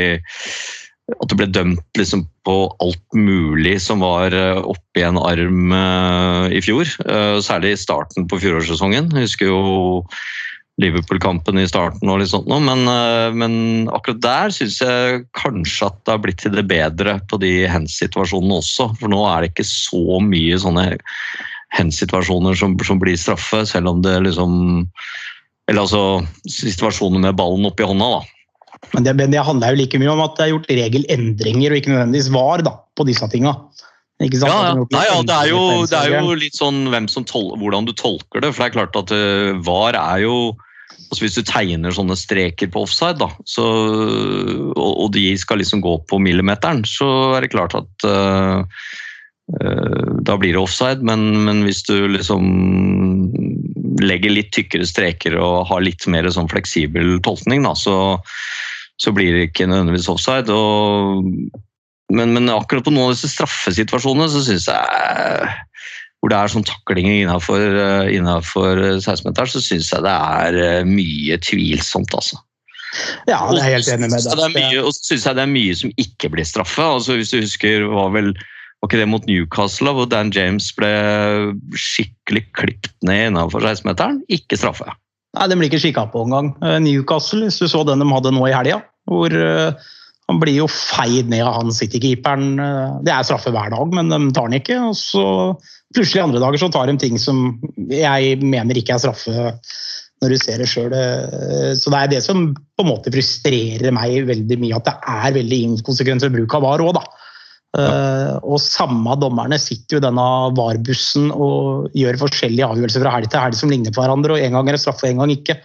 At det ble dømt liksom på alt mulig som var uh, oppi en arm uh, i fjor. Eh, særlig i starten på fjorårssesongen. Jeg husker jo Liverpool-kampen i starten og litt sånt noe, men, eh, men akkurat der syns jeg kanskje at det har blitt til det bedre på de hands-situasjonene også. For nå er det ikke så mye sånne hands-situasjoner som, som blir straffe, selv om det liksom Eller altså situasjoner med ballen oppi hånda, da. Men det, men det handler jo like mye om at det er gjort regelendringer og ikke nødvendigvis var da, på disse tinga. Ja, ja. Nei, ja, det er jo, det er jo litt sånn tol hvordan du tolker det. For det er klart at uh, VAR er jo altså Hvis du tegner sånne streker på offside, da, så, og, og de skal liksom gå på millimeteren, så er det klart at eh, da blir det offside. Men, men hvis du liksom legger litt tykkere streker og har litt mer sånn fleksibel tolkning, da, så, så blir det ikke nødvendigvis offside. og men, men akkurat på noen av disse straffesituasjonene så syns jeg hvor det er sånn taklinger innenfor, eh, innenfor 16-meteren, så syns jeg det er eh, mye tvilsomt, altså. Ja, det er jeg helt enig med deg. og så syns jeg det er mye som ikke blir straffe. altså Hvis du husker, var vel var ikke det mot Newcastle, hvor Dan James ble skikkelig klippet ned innenfor 16-meteren? Ikke straffe. Nei, Den blir ikke kikka på engang. Eh, Newcastle, hvis du så den de hadde nå i helga, hvor eh, han blir jo feid ned av han City-keeperen. Eh, Det er straffe hver dag, men de tar den ikke. Og så plutselig andre dager så tar de ting som jeg mener ikke er straffe når du ser det sjøl. Så det er det som på en måte frustrerer meg veldig mye, at det er veldig inkonsekvent ved bruk av VAR òg, da. Eh, og samme dommerne sitter jo i denne VAR-bussen og gjør forskjellige avgjørelser fra helg til helg som ligner på hverandre, og en gang er det straffe, og en gang ikke.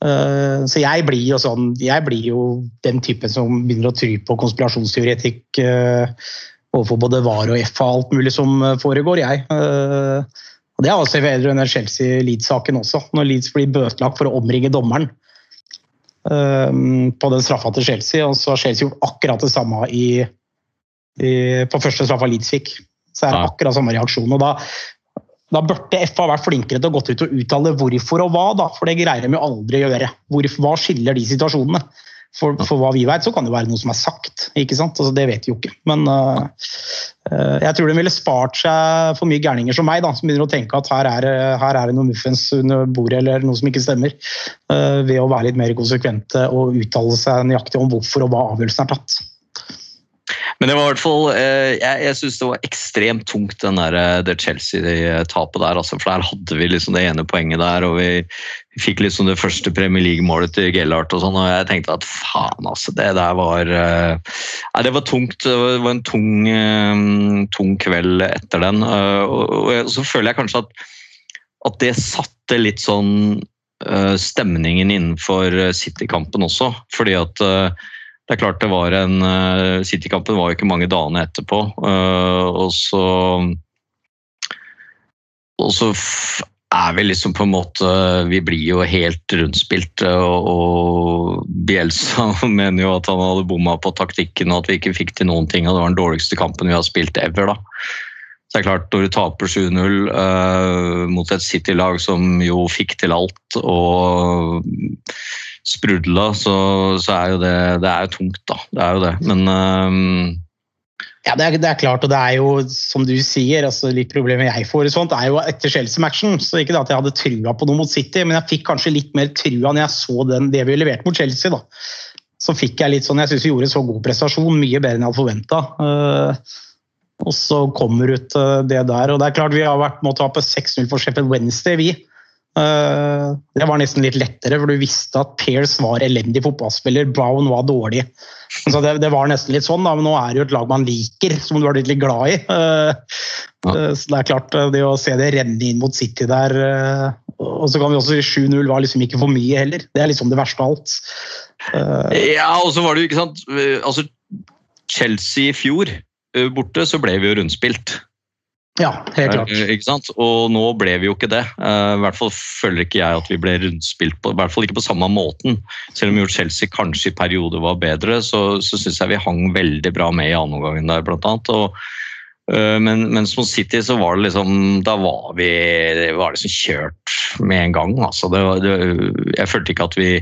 Uh, så jeg blir jo sånn, jeg blir jo den typen som begynner å try på konspirasjonsteoretikk uh, overfor både VAR og FA og alt mulig som foregår, jeg. Og Det er også vedrørende Chelsea-Leeds-saken også, når Leeds blir bøtelagt for å omringe dommeren på den straffa til Chelsea, og så har Chelsea gjort akkurat det samme i, på første straffa Leeds fikk. Så er det akkurat samme reaksjon. og da da burde FA vært flinkere til å gått ut og uttale hvorfor og hva, da, for det greier de jo aldri å gjøre. Hvorfor, hva skiller de situasjonene? For, for hva vi vet, så kan det være noe som er sagt. ikke sant? Altså, det vet vi jo ikke. Men uh, jeg tror de ville spart seg for mye gærninger som meg, da, som begynner å tenke at her er, her er det noe muffens under bordet eller noe som ikke stemmer, uh, ved å være litt mer konsekvente og uttale seg nøyaktig om hvorfor og hva avgjørelsen er tatt. Men det var i hvert fall eh, Jeg, jeg syns det var ekstremt tungt, den der, eh, det Chelsea-tapet der. Altså, for der hadde vi liksom det ene poenget der, og vi fikk liksom det første Premier League-målet til Gellart og sånn, og jeg tenkte at faen, altså. Det der var eh, Nei, det var tungt. Det var en tung, tung kveld etter den. og, og så føler jeg kanskje at, at det satte litt sånn stemningen innenfor City-kampen også, fordi at det er klart det var en uh, City-kampen var jo ikke mange dagene etterpå. eh, og så Og så er vi liksom på en måte Vi blir jo helt rundspilt. eh, og Bielsa mener jo at han hadde bomma på taktikken og at vi ikke fikk til noen ting. og Det var den dårligste kampen vi har spilt ever. da. Så det er klart, Når du taper 7-0 uh, mot et City-lag som jo fikk til alt og sprudla, så, så er jo det, det er jo tungt, da. Det er jo det. Men um... Ja, det er, det er klart, og det er jo, som du sier, altså litt problemet jeg får i sånt, er jo etter Chelsea-matchen. Så ikke det at jeg hadde trua på noe mot City, men jeg fikk kanskje litt mer trua når jeg så den, det vi leverte mot Chelsea. da. Så fikk jeg litt sånn, jeg syns vi gjorde en så god prestasjon, mye bedre enn jeg hadde forventa. og så kommer ut eh, det der. Og det er klart, vi har vært med å tape 6-0 for Sheffield Wednesday, vi. Eh, Det var nesten litt lettere, for du visste at Pearce var elendig fotballspiller, Brown var dårlig. Så det, det var nesten litt sånn, da, men nå er det jo et lag man liker, som du har blitt litt glad i. Eh, eh, Så det er klart, det å se det renne inn mot City der Og så kan vi også si 7-0 var liksom ikke for mye heller. Det er liksom det verste av alt. Ja, og så var det jo, ikke sant Altså, Chelsea i fjor borte, så ble vi jo rundspilt. Ja, helt klart. Eh, Ikke sant? Og nå ble vi jo ikke det. Eh, I hvert fall føler ikke jeg at vi ble rundspilt på, i hvert fall ikke på samme måten. Selv om jo Chelsea kanskje i perioder var bedre, så, så syns jeg vi hang veldig bra med i andre omgangen der, blant annet. Og, eh, men, mens mot City så var det liksom Da var vi det var liksom kjørt med en gang. Altså, det, var- det, jeg følte ikke at vi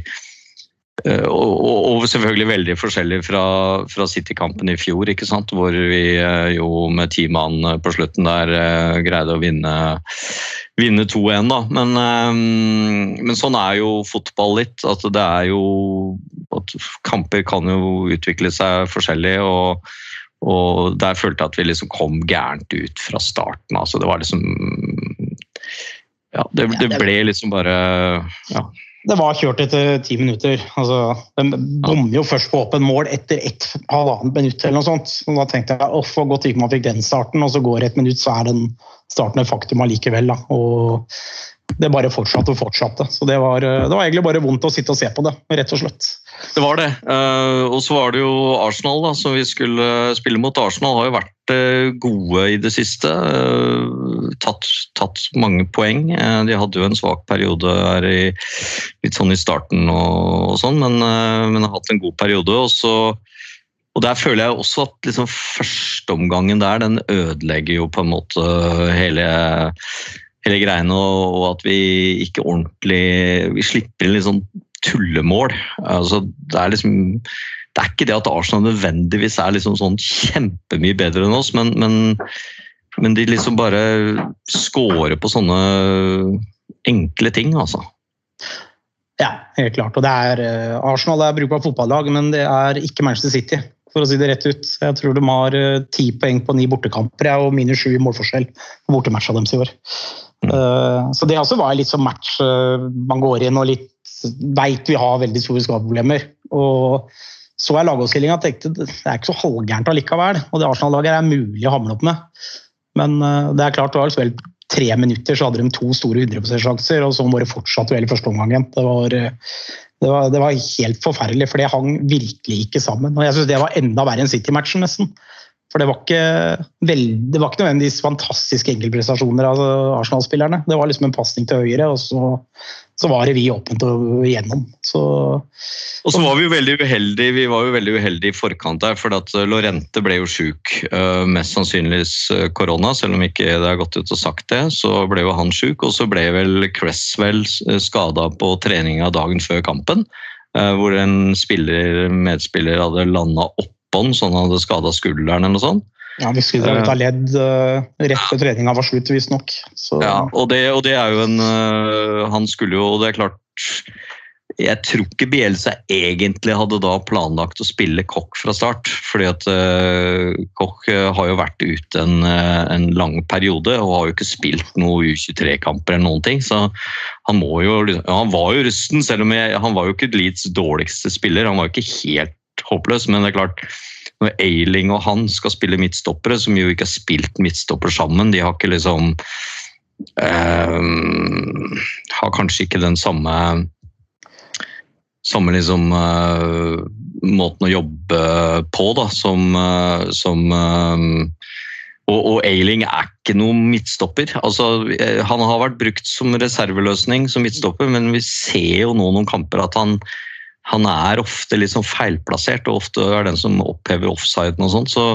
Og, og, selvfølgelig veldig forskjellig fra, fra City-kampen i fjor, hvor vi eh, jo med ti mann eh, på slutten der eh, greide å vinne, vinne 2-1. da. Men, eh, men sånn er jo fotball litt. at det er jo at Kamper kan jo utvikle seg forskjellig. og og der følte jeg at vi liksom kom gærent ut fra starten. altså Det var liksom Ja, det, det ble liksom bare ja, Det var kjørt etter ti minutter. Altså, de bommer jo først på åpen mål etter ett halvannet minutt. eller noe sånt. Og da tenkte jeg off, hvor godt ikke man fikk den starten, og så går det et minutt, så er den starten et faktum allikevel. Da. Og det bare fortsatte og fortsatte. Så det var, det var egentlig bare vondt å sitte og se på det, rett og slett. Det var det. Eh, og så var det jo Arsenal, da, som vi skulle spille mot. Arsenal har jo vært eh, gode i det siste. eh, tatt, tatt mange poeng. Eh, de hadde jo en svak periode her i, litt sånn i starten og, og sånn, men, eh, men har hatt en god periode. Og, så, og der føler jeg også at liksom førsteomgangen der, den ødelegger jo på en måte hele hele greiene, og, at vi ikke ordentlig Vi slipper inn litt sånn tullemål. Altså, det er liksom det er ikke det at Arsenal nødvendigvis er liksom sånn kjempemye bedre enn oss, men, men, men de liksom bare scorer på sånne enkle ting, altså. Ja, helt klart. Og det er, eh, Arsenal er brukbart fotballag, men det er ikke Manchester City, for å si det rett ut. Jeg tror de har eh, ti poeng på ni bortekamper og minus sju i målforskjell på bortematcha deres i år. Eh, Så det også var litt sånn match eh, man går inn og litt veit vi har veldig store skadeproblemer. Og så jeg lagoppstillinga og tenkte det er ikke så halvgærent allikevel. Og det Arsenal-laget er mulig å hamle opp med. Men eh, det er klart, det var vel tre minutter så hadde de to store 100 %-sjanser, og så det fortsatt vel i første omgang. Det var, det, var, det var helt forferdelig, for det hang virkelig ikke sammen. Og jeg syns det var enda verre enn City-matchen, nesten. For det var ikke, veld, det var ikke nødvendigvis fantastiske enkeltprestasjoner av Arsenal-spillerne. Det var liksom en pasning til høyre, og så, så var det vi åpent og igjennom. Så Og så var vi jo veldig uheldige vi var jo veldig uheldige i forkant der, for at Lorente ble jo sjuk. eh, Mest sannsynligvis eh, korona, selv om ikke det har gått ut og sagt det. Så ble jo han sjuk, og så ble vel Cresswell skada på treninga dagen før kampen. eh, Hvor en spiller, medspiller hadde landa oppå han, så han hadde skada skulderen eller noe sånt. ja, vi skulle dra ut av ledd eh, rett før treninga var slutt, visstnok. Ja, og det, og det er jo en øh, Han skulle jo Det er klart Jeg tror ikke Bielsa egentlig hadde da planlagt å spille Koch fra start. fordi at øh, Koch har jo vært ute en, en lang periode og har jo ikke spilt noe U23-kamper eller noen ting. Så han må jo ja, Han var jo rusten, selv om jeg, han var jo ikke Leeds dårligste spiller. Han var jo ikke helt håpløs, men det er klart når Eiling og han skal spille midtstoppere, som jo ikke har spilt midtstopper sammen, de har ikke liksom eh, Har kanskje ikke den samme samme liksom eh, måten å jobbe på, da, som, eh, som eh, og, og Eiling er ikke noen midtstopper. Altså, eh, han har vært brukt som reserveløsning som midtstopper, men vi ser jo nå noen kamper at han, han er ofte litt sånn feilplassert, og ofte er den som opphever offsiden og sånt. Så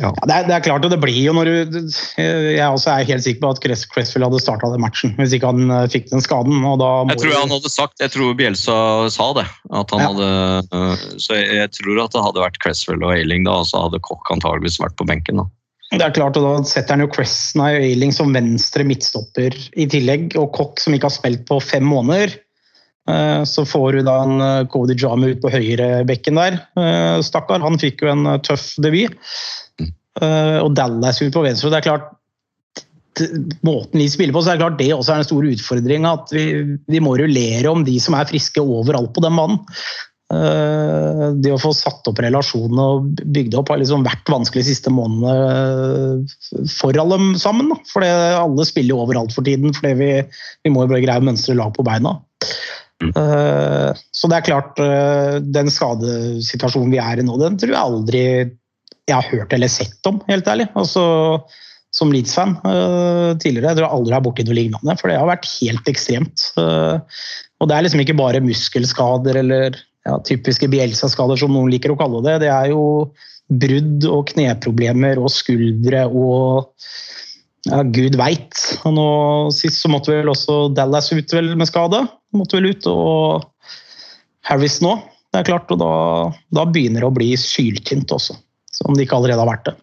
Ja, det, er, det er klart, og det blir jo når du Jeg også er helt sikker på at Cress- Cresswell hadde starta den matchen hvis ikke han eh, fikk den skaden. og da jeg tror han hadde sagt, jeg tror Bielsa sa det. At han Ja. hadde, øh, så jeg, jeg tror at det hadde vært Cresswell og Eiling da, og så hadde Kokk antageligvis vært på benken. da. Det er klart, og Da setter han jo Cress, nei, Eiling som venstre midtstopper i tillegg, og Kokk som ikke har spilt på fem måneder. Eh, Så får du da en eh, Cody Jamu ut på høyrebekken der. Eh, Stakkar, han fikk jo en tøff debut. Eh, Og Dallas ut på venstre. Det er klart, måten vi spiller på, så er det klart det også er en stor utfordring. At vi, vi må rullere om de som er friske overalt på den banen. Det å få satt opp relasjonene og bygd opp har liksom vært vanskelig de siste månedene for alle sammen. For alle spiller jo overalt for tiden, fordi vi, vi må jo bare greie å mønstre lag på beina. Eh, Så det er klart, eh, den skadesituasjonen vi er i nå, den tror jeg aldri jeg har hørt eller sett om, helt ærlig. Altså, som Leeds-fan eh, tidligere. Jeg tror jeg aldri har borti noe lignende, for det har vært helt ekstremt. Og det er liksom ikke bare muskelskader eller ja, typiske Bielsa-skader, som noen liker å kalle det. Det er jo brudd og kneproblemer og skuldre og ja, gud veit. Sist så måtte vel også Dallas ut vel med skade. Måtte vel ut, og Harris nå. Det er klart, og da, da begynner det å bli syltynt også. Om det ikke allerede har vært det.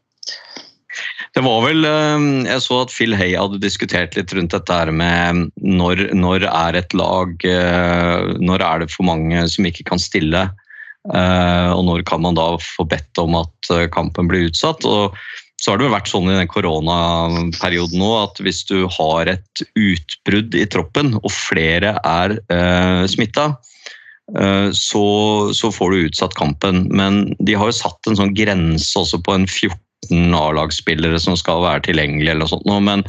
Det var vel eh, Jeg så at Phil Hay hadde diskutert litt rundt dette her med når, når er et lag eh, Når er det for mange som ikke kan stille? eh, Og når kan man da få bedt om at kampen blir utsatt? Og så har det jo vært sånn i den koronaperioden nå at hvis du har et utbrudd i troppen, og flere er eh, smitta, eh, så, så får du utsatt kampen. Men de har jo satt en sånn grense også på en 14 A-lagsspillere som skal være tilgjengelige. eller noe sånt. Men,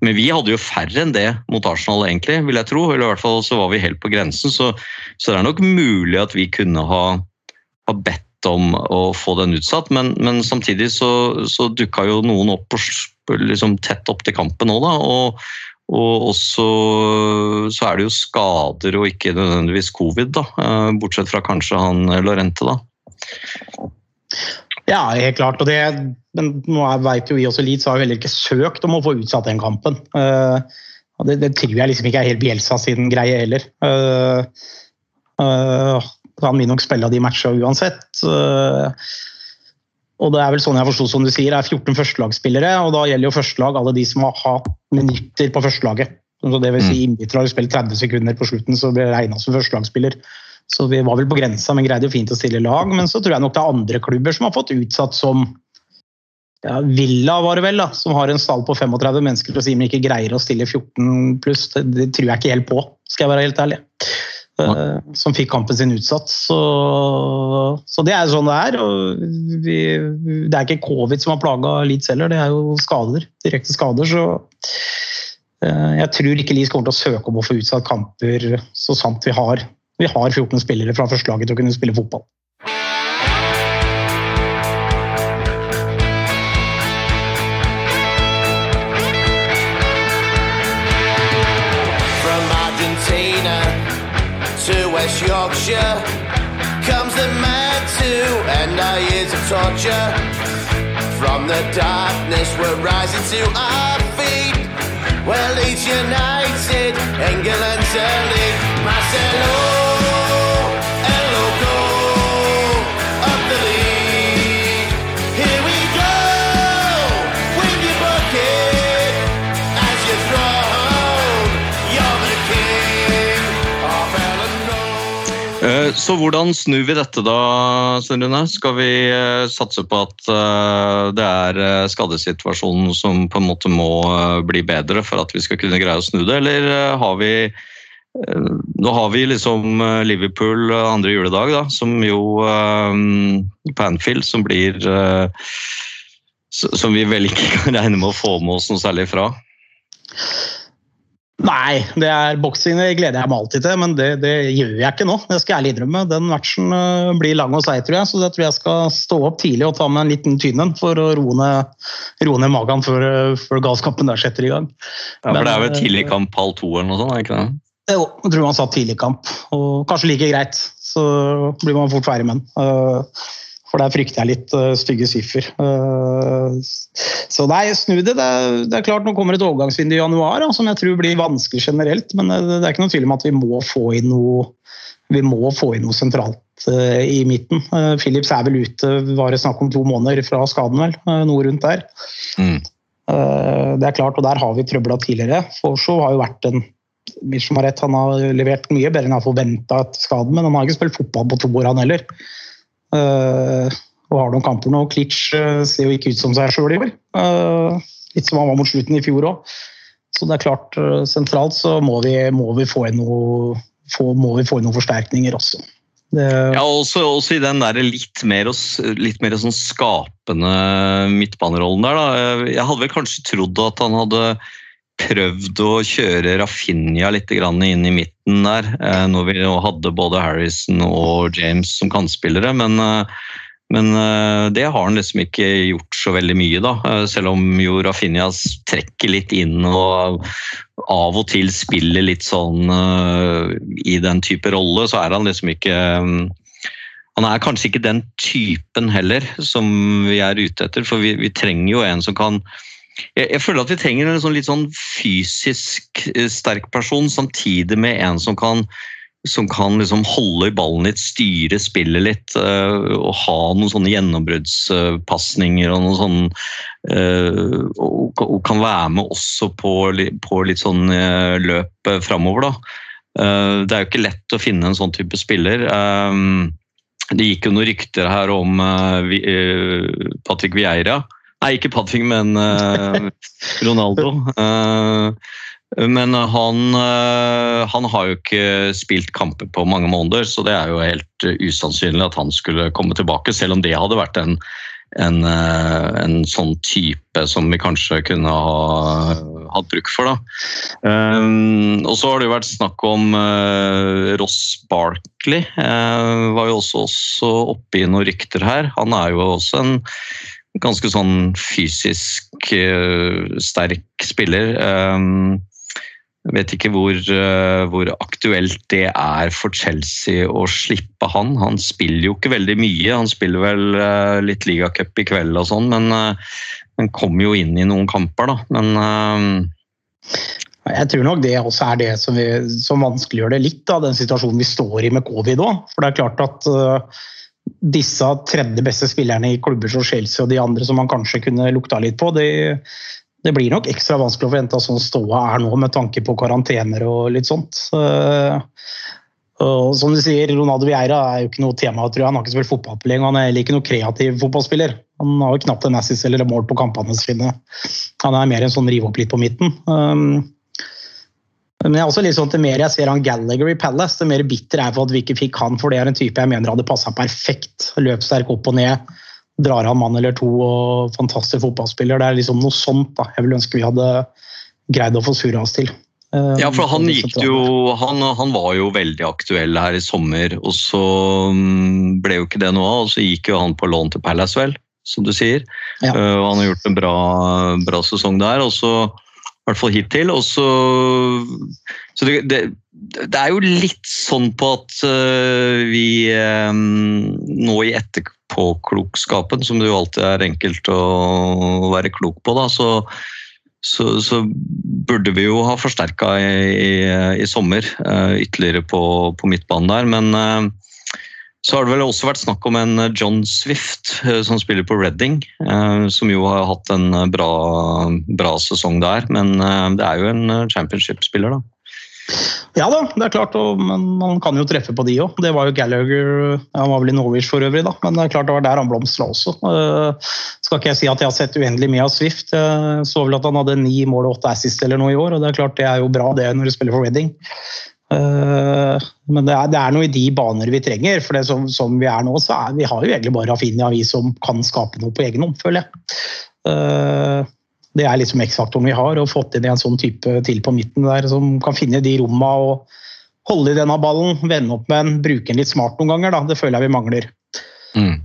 men vi hadde jo færre enn det mot Arsenal, egentlig, vil jeg tro. Eller i hvert fall så var vi helt på grensen. Så, så det er nok mulig at vi kunne ha, ha bedt om å få den utsatt. Men, men samtidig så, så dukka jo noen opp liksom tett opp til kampen òg, da. Og, og også så er det jo skader og ikke nødvendigvis covid, da. eh, Bortsett fra kanskje han Lorente, da. Ja, helt klart. Og det, men nå vet jo vi også Leeds har jo heller ikke søkt om å få utsatt den kampen. Eh, det, det tror jeg liksom ikke er helt Bjelsa sin greie heller. Han vil nok spille de matchene uansett. Eh, og det er vel sånn jeg forsto som du sier, det er 14 førstelagsspillere, og da gjelder jo førstelag alle de som har hatt minutter på førstelaget. Så det vil si innbytter har spilt 30 sekunder på slutten, så blir det regna som førstelagsspiller. Så vi var vel på grensa, men greide jo fint å stille lag. Men så tror jeg nok det er andre klubber som har fått utsatt som ja, Villa var det vel, da, som har en stall på 35 mennesker og sier men ikke greier å stille 14 pluss. Det, det tror jeg ikke helt på, skal jeg være helt ærlig. Eh, som fikk kampen sin utsatt. Så, så det er sånn det er. Vi, det er ikke covid som har plaga Leeds heller, det er jo skader. Direkte skader. Så eh, jeg tror ikke Leeds kommer til å søke om å få utsatt kamper så sant vi har, vi har 14 spillere fra førstelaget til å kunne spille fotball. Yorkshire comes the man to end our years of torture. From the darkness, we're rising to our feet. Well, Leeds United, England's elite. Marcelo, Så hvordan snur vi dette da, Svein Rune? Skal vi eh, satse på at eh, det er eh, skadesituasjonen som på en måte må eh, bli bedre for at vi skal kunne greie å snu det, eller eh, har vi eh, Nå har vi liksom eh, Liverpool eh, andre juledag, da, som jo eh, på Anfield, som blir eh, Som vi vel ikke kan regne med å få med oss noe særlig fra. Nei, det er boksing det gleder jeg meg alltid til, men det, det gjør jeg ikke nå. Det skal jeg ærlig innrømme. Den matchen øh, blir lang og seig, tror jeg, så jeg tror jeg skal stå opp tidlig og ta med en liten tynn en for å roe ned, magen før, øh, før galskapen der setter i gang. Ja, for det er vel tidlig kamp halv to eller noe sånt? er ikke det? Jo, jeg tror man sa tidlig kamp, og kanskje like greit. Så blir man fort ferdig med den. For der frykter jeg litt uh, stygge siffer. Uh, Så nei, snu det. Det er, det er klart Nå kommer et overgangsvindu i januar da, som jeg tror blir vanskelig generelt. Men det, det er ikke noe tvil om at vi må få inn noe, vi må få inn noe sentralt uh, i midten. Philips er vel ute, var det snakk om to måneder fra skaden, vel? Noe rundt der. Mm. Eh, Det er klart, og der har vi trøbla tidligere. Forshaw har jo vært en Mitchell har rett, han har levert mye bedre enn jeg forventa etter skaden, men han har ikke spilt fotball på to år, han heller. Eh, og har noen kamper nå. Klitsch eh, ser jo ikke ut som seg sjøl i år. Eh, Litt som han var mot slutten i fjor òg. Så det er klart, sentralt så må vi, må vi få inn noe få, vi få inn noen forsterkninger også. Det, Ja, også, også i den der litt mer, litt mer sånn skapende midtbanerollen der. Da. Jeg hadde vel kanskje trodd at han hadde prøvd å kjøre Rafinha litt inn i midten der, eh, når vi hadde både Harrison og James som kantspillere. Men, eh, men eh, det har han liksom ikke gjort så veldig mye, da. Selv om jo Rafinha trekker litt inn og av og til spiller litt sånn i den type rolle, så er han liksom ikke Han er kanskje ikke den typen heller som vi er ute etter, for vi, vi trenger jo en som kan jeg, jeg føler at vi trenger en sånn litt sånn fysisk eh, sterk person, samtidig med en som kan som kan liksom holde i ballen litt, styre spillet litt eh, og ha noen sånne gjennombruddspasninger og noen sånn eh, og, og kan være med også på, på litt sånn løp framover, da. Det er jo ikke lett å finne en sånn type spiller. Det gikk jo noen rykter her om Patrick Vieira. Nei, ikke Padfing, men uh, Ronaldo. Uh, men han, eh, han har jo ikke spilt kamper på mange måneder, så det er jo helt usannsynlig at han skulle komme tilbake, selv om det hadde vært en, en, en sånn type som vi kanskje kunne ha hatt bruk for. Da. Um, og så har det jo vært snakk om uh, Ross Barkley. Uh, var jo også, også oppe i noen rykter her. Han er jo også en ganske sånn fysisk eh, sterk spiller. Um, jeg vet ikke hvor, eh, hvor aktuelt det er for Chelsea å slippe han. Han spiller jo ikke veldig mye. Han spiller vel eh, litt ligacup i kveld og sånn, men han kommer jo inn i noen kamper, da. Men eh, Jeg tror nok det også er det som, vi, som vanskeliggjør det litt, da, den situasjonen vi står i med covid òg. For det er klart at disse tredje beste spillerne i klubber som Chelsea og de andre som man kanskje kunne lukta litt på, det, det blir nok ekstra vanskelig å forvente at sånn ståa er nå, med tanke på karantener og litt sånt. Uh, og som du sier, Ronaldo Vieira er jo ikke noe tema. tror jeg. Han har ikke spilt fotball på lenge, han er heller ikke noe kreativ fotballspiller. Han har jo knapt en assist eller mål på kampene sine. Han er mer en sånn rive opp litt på midten. Men jeg er også litt sånn, til mer jeg ser han Gallagher i Palace, det mer bitter er for at vi ikke fikk han, for det er en type jeg mener hadde passa perfekt. Løpssterk opp og ned, drar av en mann eller to og fantastisk fotballspiller. Det er liksom noe sånt da. jeg vil ønske vi hadde greid å få surra oss til. Ja, for han sånn gikk jo han, han var jo veldig aktuell her i sommer, og så mm, ble jo ikke det noe av. Og så gikk jo han på lån til Palace, vel, som du sier. Ja. Eh, og han har gjort en bra, bra sesong der. og så hvert fall hittil. Og så Så det, det, det er jo litt sånn på at eh, vi eh, nå i etterpåklokskapen, som det jo alltid er enkelt å være klok på, da, så så, så burde vi jo ha forsterka i, i, i sommer eh, ytterligere på, på midtbanen der. Men så har det vel også vært snakk om en eh, John Swift eh, som spiller på Reading. eh, som jo har hatt en bra, bra sesong der. Men det er jo en championship-spiller, da. Ja da, det er klart, men man kan jo treffe på de òg. Det var jo Gallagher Han var vel i Norwich for øvrig, da, men det er klart det var der han blomstra også. Skal ikke jeg si at jeg har sett uendelig mye av Swift. Jeg så vel at han hadde ni mål og åtte assist eller noe i år, og det er klart det er jo bra det når du spiller for Reading. Uh, men det er, det er noe i de baner vi trenger. for det som, som vi er nå, så er vi har jo egentlig bare Rafinha, vi som kan skape noe på egen hånd, føler jeg. Uh, det er liksom X-faktoren vi har, og fått inn en sånn type til på midten der som kan finne de romma og holde i denne ballen, vende opp med den, bruke den litt smart noen ganger. Da. Det føler jeg vi mangler. Mm.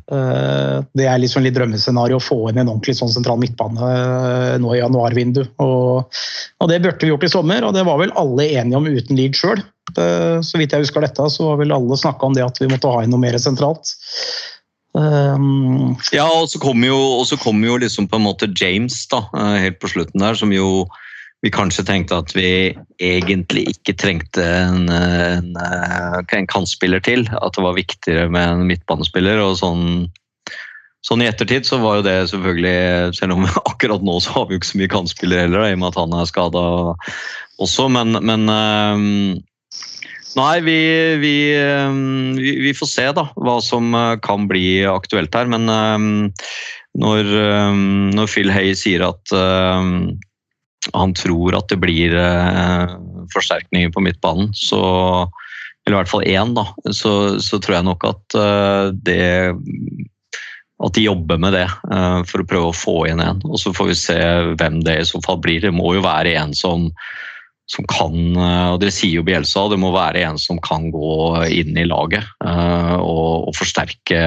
Det er liksom litt drømmescenario å få inn en ordentlig sånn sentral midtbane eh, nå i januarvindu. Og, og det burde vi gjort i sommer, og det var vel alle enige om uten Leeds sjøl. Så vidt jeg husker dette, så var vel alle snakka om det at vi måtte ha inn noe mer sentralt. Um, Ja, og så kommer jo, kom jo liksom på en måte James da, eh, helt på slutten der, som jo vi kanskje tenkte at vi egentlig ikke trengte en, en, eh, en kantspiller til. At det var viktigere med en midtbanespiller. og sånn Sånn I ettertid så var jo det selvfølgelig Selv om akkurat nå så har vi jo ikke så mye kantspillere heller, da, i og med at han er skada også. Men, men eh, Nei, vi, vi, eh, vi, vi får se da, hva som eh, kan bli aktuelt her. Men eh, Når, eh, når Phil Hay sier at han tror at det blir eh, forsterkninger på midtbanen, så eller i hvert fall én, da, så, så tror jeg nok at eh, det at de jobber med det for å prøve å få inn en. Og så får vi se hvem det i så fall blir. Det må jo være en som, som kan eh, Og det sier jo Bjelsa, det må være en som kan gå inn i laget eh, og, og forsterke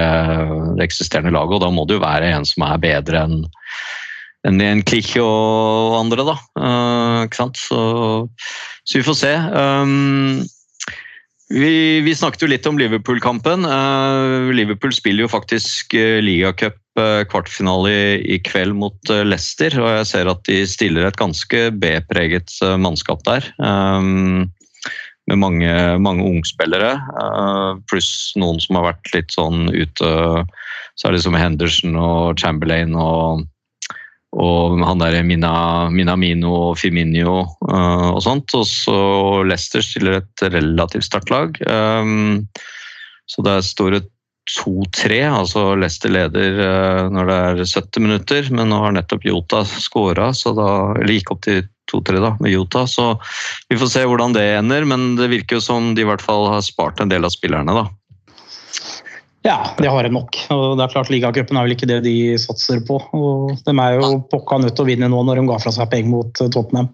det eksisterende laget. Og da må det jo være en som er bedre enn enn en Klich og andre, da. Eh, ikke sant? Så, så vi får se. Um, vi, vi, snakket jo litt om Liverpool-kampen. Uh, Liverpool spiller jo faktisk uh, ligacup kvartfinale i, kveld mot uh, Leicester, og jeg ser at de stiller et ganske B-preget mannskap der. Med mange, mange ungspillere, pluss noen som har vært litt sånn ute. Så er det som Henderson og Chamberlain og og han der Mina, Minamino og Firminio og sånt. Og så Leicester stiller et relativt sterkt lag. Så det er det 2-3. altså Leicester leder uh, når det er 70 minutter, men nå har nettopp Jota skåra, eller gikk opp til 2-3 da, med Jota. Så vi får se hvordan det ender, men det virker jo som de i hvert fall har spart en del av spillerne. da. Ja, de har en nok. Og det er klart Ligacupen er vel ikke det de satser på. Og de er jo pokka nødt til å vinne nå når de ga fra seg penger mot eh, Tottenham.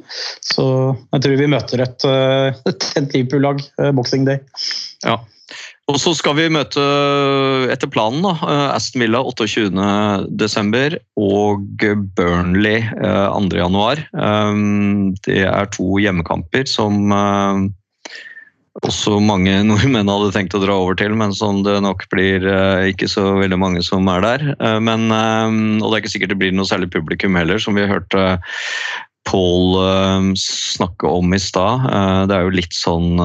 Så jeg tror vi møter et, eh, et Liverpool-lag eh, boxing day. Ja. Og så skal vi møte, etter planen, da, Aston Villa 28.12. og Burnley 2.1. Det er to hjemmekamper som også mange nordmenn hadde tenkt å dra over til, men som det nok blir ikke så veldig mange som er der. Eh, men, eh, og det er ikke sikkert det blir noe særlig publikum heller, som vi hørte Paul snakke om i stad. Det er jo litt sånn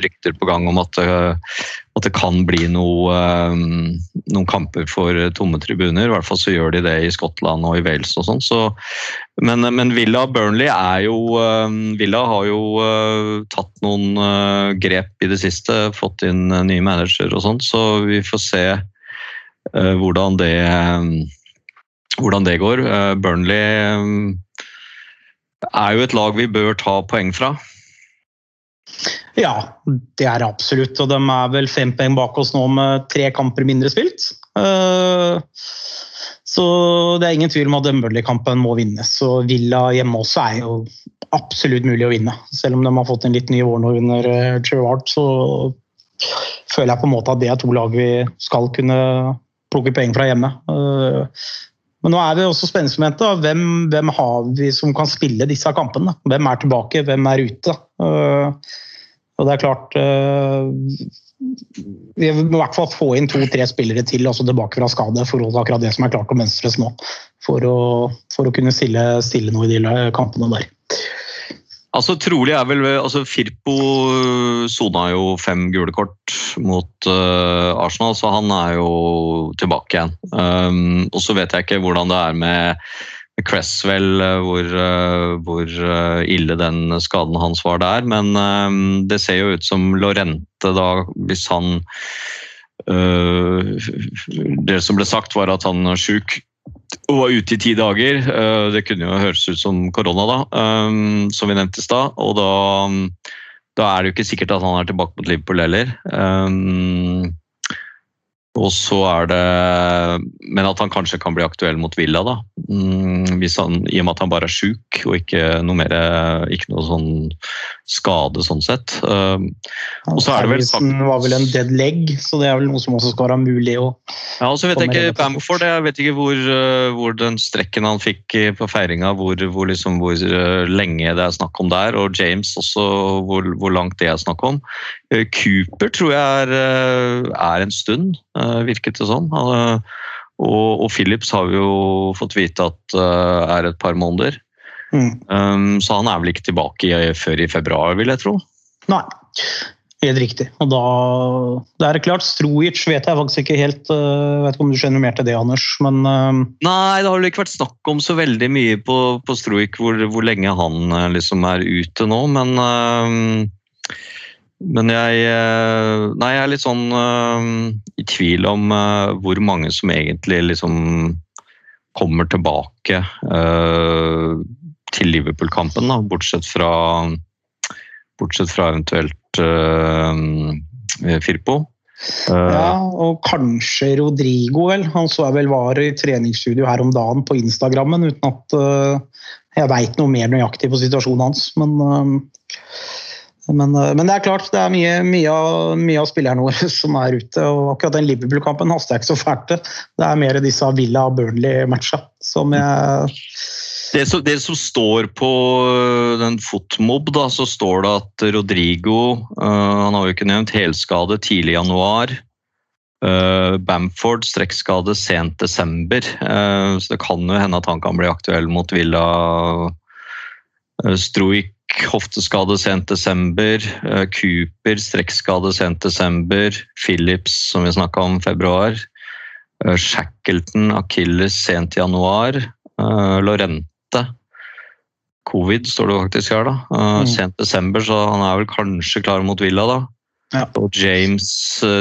rykter på gang om at at det kan bli noe, noen kamper for tomme tribuner. I hvert fall så gjør de det i Skottland og i Wales og sånn. Så, men, men, Villa Burnley er jo Villa har jo tatt noen grep i det siste. Fått inn nye manager og sånn, så vi får se hvordan det, hvordan det går. Burnley er jo et lag vi bør ta poeng fra. Ja, det er absolutt. Og de er vel fem poeng bak oss nå med tre kamper mindre spilt. Eh, så det er ingen tvil om at Dømberley-kampen må vinnes. Og Villa hjemme også er jo absolutt mulig å vinne. Selv om de har fått en litt ny vår nå under eh, Gerrard, så føler jeg på en måte at det er to lag vi skal kunne plukke poeng fra hjemme. Eh, men nå er det også spenningsmomentet. Hvem, hvem har vi som kan spille disse kampene? Hvem er tilbake, hvem er ute? Og det er klart uh, Vi må i hvert fall få inn to-tre spillere til også tilbake fra skade for akkurat det som er klart å mønstres nå. For å, for å kunne stille, stille, noe i de kampene der. Altså Trolig er vel altså Firpo sona jo fem gule kort mot uh, Arsenal, så han er jo tilbake igjen. Um, og så vet jeg ikke hvordan det er med Cresswell, eh, hvor, uh, hvor, uh, ille den skaden hans var der. Men det ser jo ut som Lorente, da, hvis han Det som ble sagt, var at han er sjuk og var ute i ti dager. Det kunne jo høres ut som korona, da, som vi nevnte i stad. Og da, da, er det jo ikke sikkert at han er tilbake mot Liverpool heller. Og så er det Men at han kanskje kan bli aktuell mot Villa, da. Hvis han, I og med at han bare er sjuk og ikke noe mer Ikke noe sånn skade sånn sett. Uh, og så er det vel sagt var vel en dead leg, så det er vel noe som også skal være mulig å Ja, og så vet jeg ikke Bamford, jeg vet ikke hvor, uh, hvor den strekken han fikk på feiringa, hvor, hvor, liksom, hvor uh, lenge det er snakk om der, og James også, hvor, hvor langt det er snakk om. Cooper tror jeg er, er en stund. Eh, virket det sånn. Og, og Philips har vi jo fått vite at eh, er et par måneder. Mm. Um, så han er vel ikke tilbake i, før i februar, vil jeg tro. Nei, helt riktig. Og da Det er klart, Strojic vet jeg faktisk ikke helt uh, Vet ikke om du skjønner mer til det, Anders, men uh, Nei, det har vel ikke vært snakk om så veldig mye på, på Strojic hvor, hvor, lenge han liksom er ute nå, men uh, men jeg, eh, nei, jeg er litt sånn uh, i tvil om uh, hvor mange som egentlig liksom kommer tilbake eh, til Liverpool-kampen, da, bortsett fra Bortsett fra eventuelt Firpo. Ja, og kanskje Rodrigo, vel. Han så jeg vel var i treningsstudio her om dagen på Instagrammen, uten at jeg veit noe mer nøyaktig på situasjonen hans. Men, men, eh, men det er klart, det er mye, mye, mye av spillerne våre som er ute. og Akkurat den Liverpool-kampen haster jeg ikke så fælt til. Det er mer disse Villa Burnley-matcha som jeg Det som, det som står på øh, den fotmob, da, så står det at Rodrigo uh, Han har jo ikke nevnt helskade tidlig i januar. Uh, Bamford strekkskade sent desember. Uh, så det kan jo hende at han kan bli aktuell mot Villa. Struik hofteskade sent desember. øh, Cooper strekkskade sent desember. Phillips, som vi snakka om, februar. Uh, Shackleton, Akilles sent januar. Uh, Lorente. Covid står det faktisk her, da. Mm. Sent desember, så han er vel kanskje klar mot Villa, da. Ja. Og James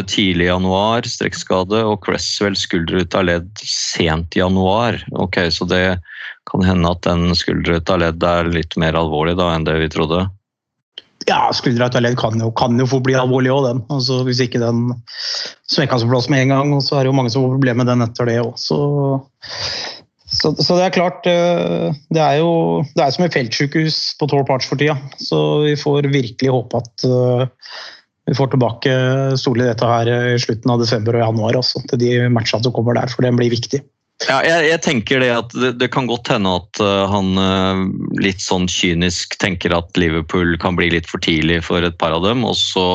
tidlig januar, strekkskade. Og Cresswell skulder ut av ledd sent januar. Ok, Så det kan hende at den skulder ut av ledd er litt mer alvorlig da enn det vi trodde. Ja, skuldra ut av ledd kan jo, kan jo få bli alvorlig òg, den. Altså, hvis ikke den smekka så på plass med en gang. Og så er det jo mange som får problemer med den etter det òg. Så, så, så det er klart eh, Det er jo det er som et feltsykehus på tolv parts for tida. Så vi får virkelig håpe at eh, vi får tilbake Solli dette her i slutten av desember og januar også, til de matchene som kommer der, for den blir viktig. Ja, jeg, jeg tenker det at det, det kan godt hende at uh, han uh, litt sånn kynisk tenker at Liverpool kan bli litt for tidlig for et par av dem, og så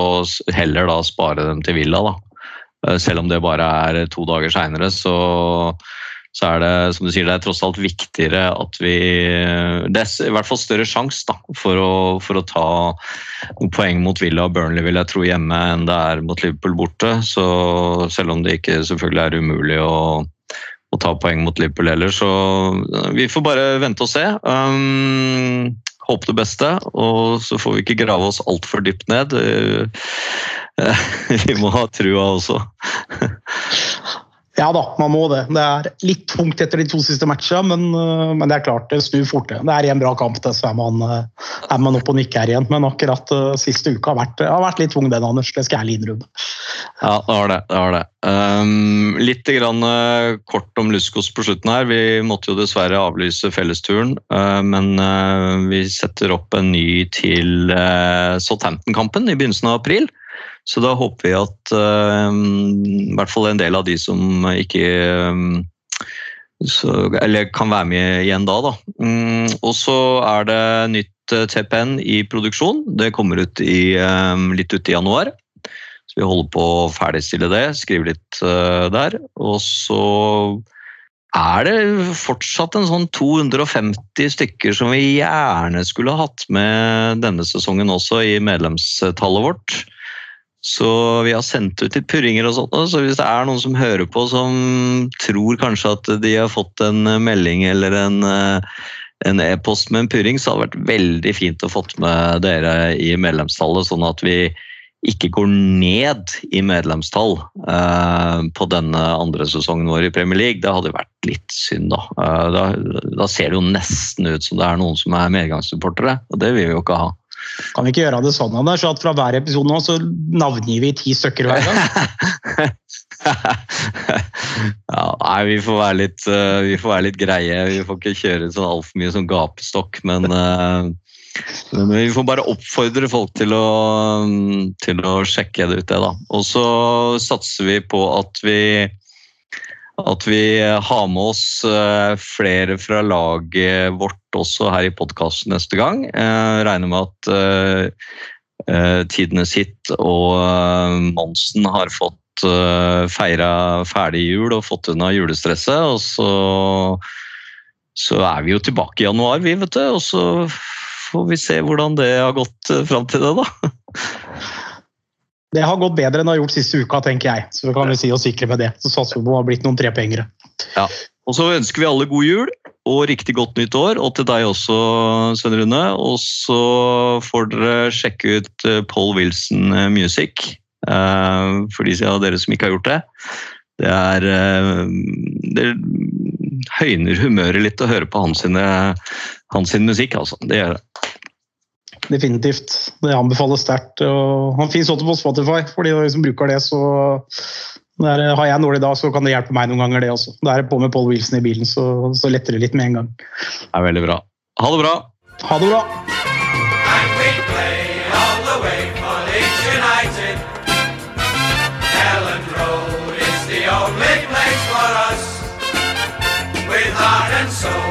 heller da spare dem til Villa. da. Uh, selv om det bare er to dager seinere, så, så er det som du sier, det er tross alt viktigere at vi Det er i hvert fall større sjanse for, å- for å ta noen poeng mot Villa og Burnley vil jeg tro hjemme enn det er mot Liverpool borte. Så selv om det ikke selvfølgelig er umulig å å ta poeng mot Liverpool heller, så uh, vi får bare vente og se. Um, håpe det beste, og så får vi ikke grave oss altfor dypt ned. Uh, uh, vi må ha trua også. Ja da, man må det. Det er litt tungt etter de to siste matchene, men, øh, men det er klart det snur fort. Det er en bra kamp til, så er man, øh, er man oppe og nikker her igjen. Men akkurat uh, siste uka har vært, har vært litt tung, den, Anders. Det skal jeg innrømme. Ja, det har det. det, har det. Um, litt grann, uh, kort om Luskos på slutten her. Vi måtte jo dessverre avlyse fellesturen, uh, men vi setter opp en ny til Southampton-kampen i begynnelsen av april. Så da håper vi at uh, i hvert fall en del av de som ikke um, så, eller kan være med igjen da, da. Mm, og så er det nytt uh, TPN i produksjon. Det kommer ut i, litt ut i januar. Så vi holder på å ferdigstille det, skrive litt der. Og så er det fortsatt en sånn 250 stykker som vi gjerne skulle ha hatt med denne sesongen også i medlemstallet vårt. Så vi har sendt ut litt purringer og sånt, så hvis det er noen som hører på som tror kanskje at de har fått en melding eller en uh, en e-post med en purring, så hadde det vært veldig fint å fått med dere i medlemstallet, sånn at vi ikke går ned i medlemstall eh, på denne andre sesongen vår i Premier League. Det hadde vært litt synd, da. Eh, da. Da ser det jo nesten ut som det er noen som er medgangssupportere, og det vil vi jo ikke ha. Kan vi ikke gjøre det sånn, Anders, at fra hver episode nå så navngir vi ti stykker hver gang? ja, nei, vi får, være litt, uh, vi får være litt greie. Vi får ikke kjøre sånn altfor mye som gapestokk, men uh, men vi får bare oppfordre folk til å, til å sjekke det ut, det da. Og så satser vi på at vi at vi har med oss eh, flere fra laget vårt også her i podkasten neste gang. Jeg regner med at eh, eh, Tidene sitt og eh, Monsen har fått eh, feira ferdig jul og fått unna julestresset. Og så, så er vi jo tilbake i januar, vi, vet du. Og så får vi se hvordan det har gått eh, fram til det, da. Det har gått bedre enn det har gjort siste uka, tenker jeg. Så kan vi si oss sikre med det. Så satser vi på å ha blitt noen trepengere. Ja. Og så ønsker vi alle god jul og riktig godt nytt år, og til deg også, Svein Rune. Og så får dere sjekke ut eh, Paul Wilson eh, Music, eh, for de av dere som ikke har gjort det. Det er, det høyner humøret litt å høre på hans, hans musikk, altså. Det gjør det. Definitivt. Det anbefales sterkt. Han finnes også på Spotify, for de som bruker det, så der, Har jeg en dårlig dag, så kan det hjelpe meg noen ganger, det også. Det er på med Paul Wilson i bilen, så, så letter det litt med en gang. Det er veldig bra. Ha det bra. Ha det bra. Road is the only place for us with heart and soul.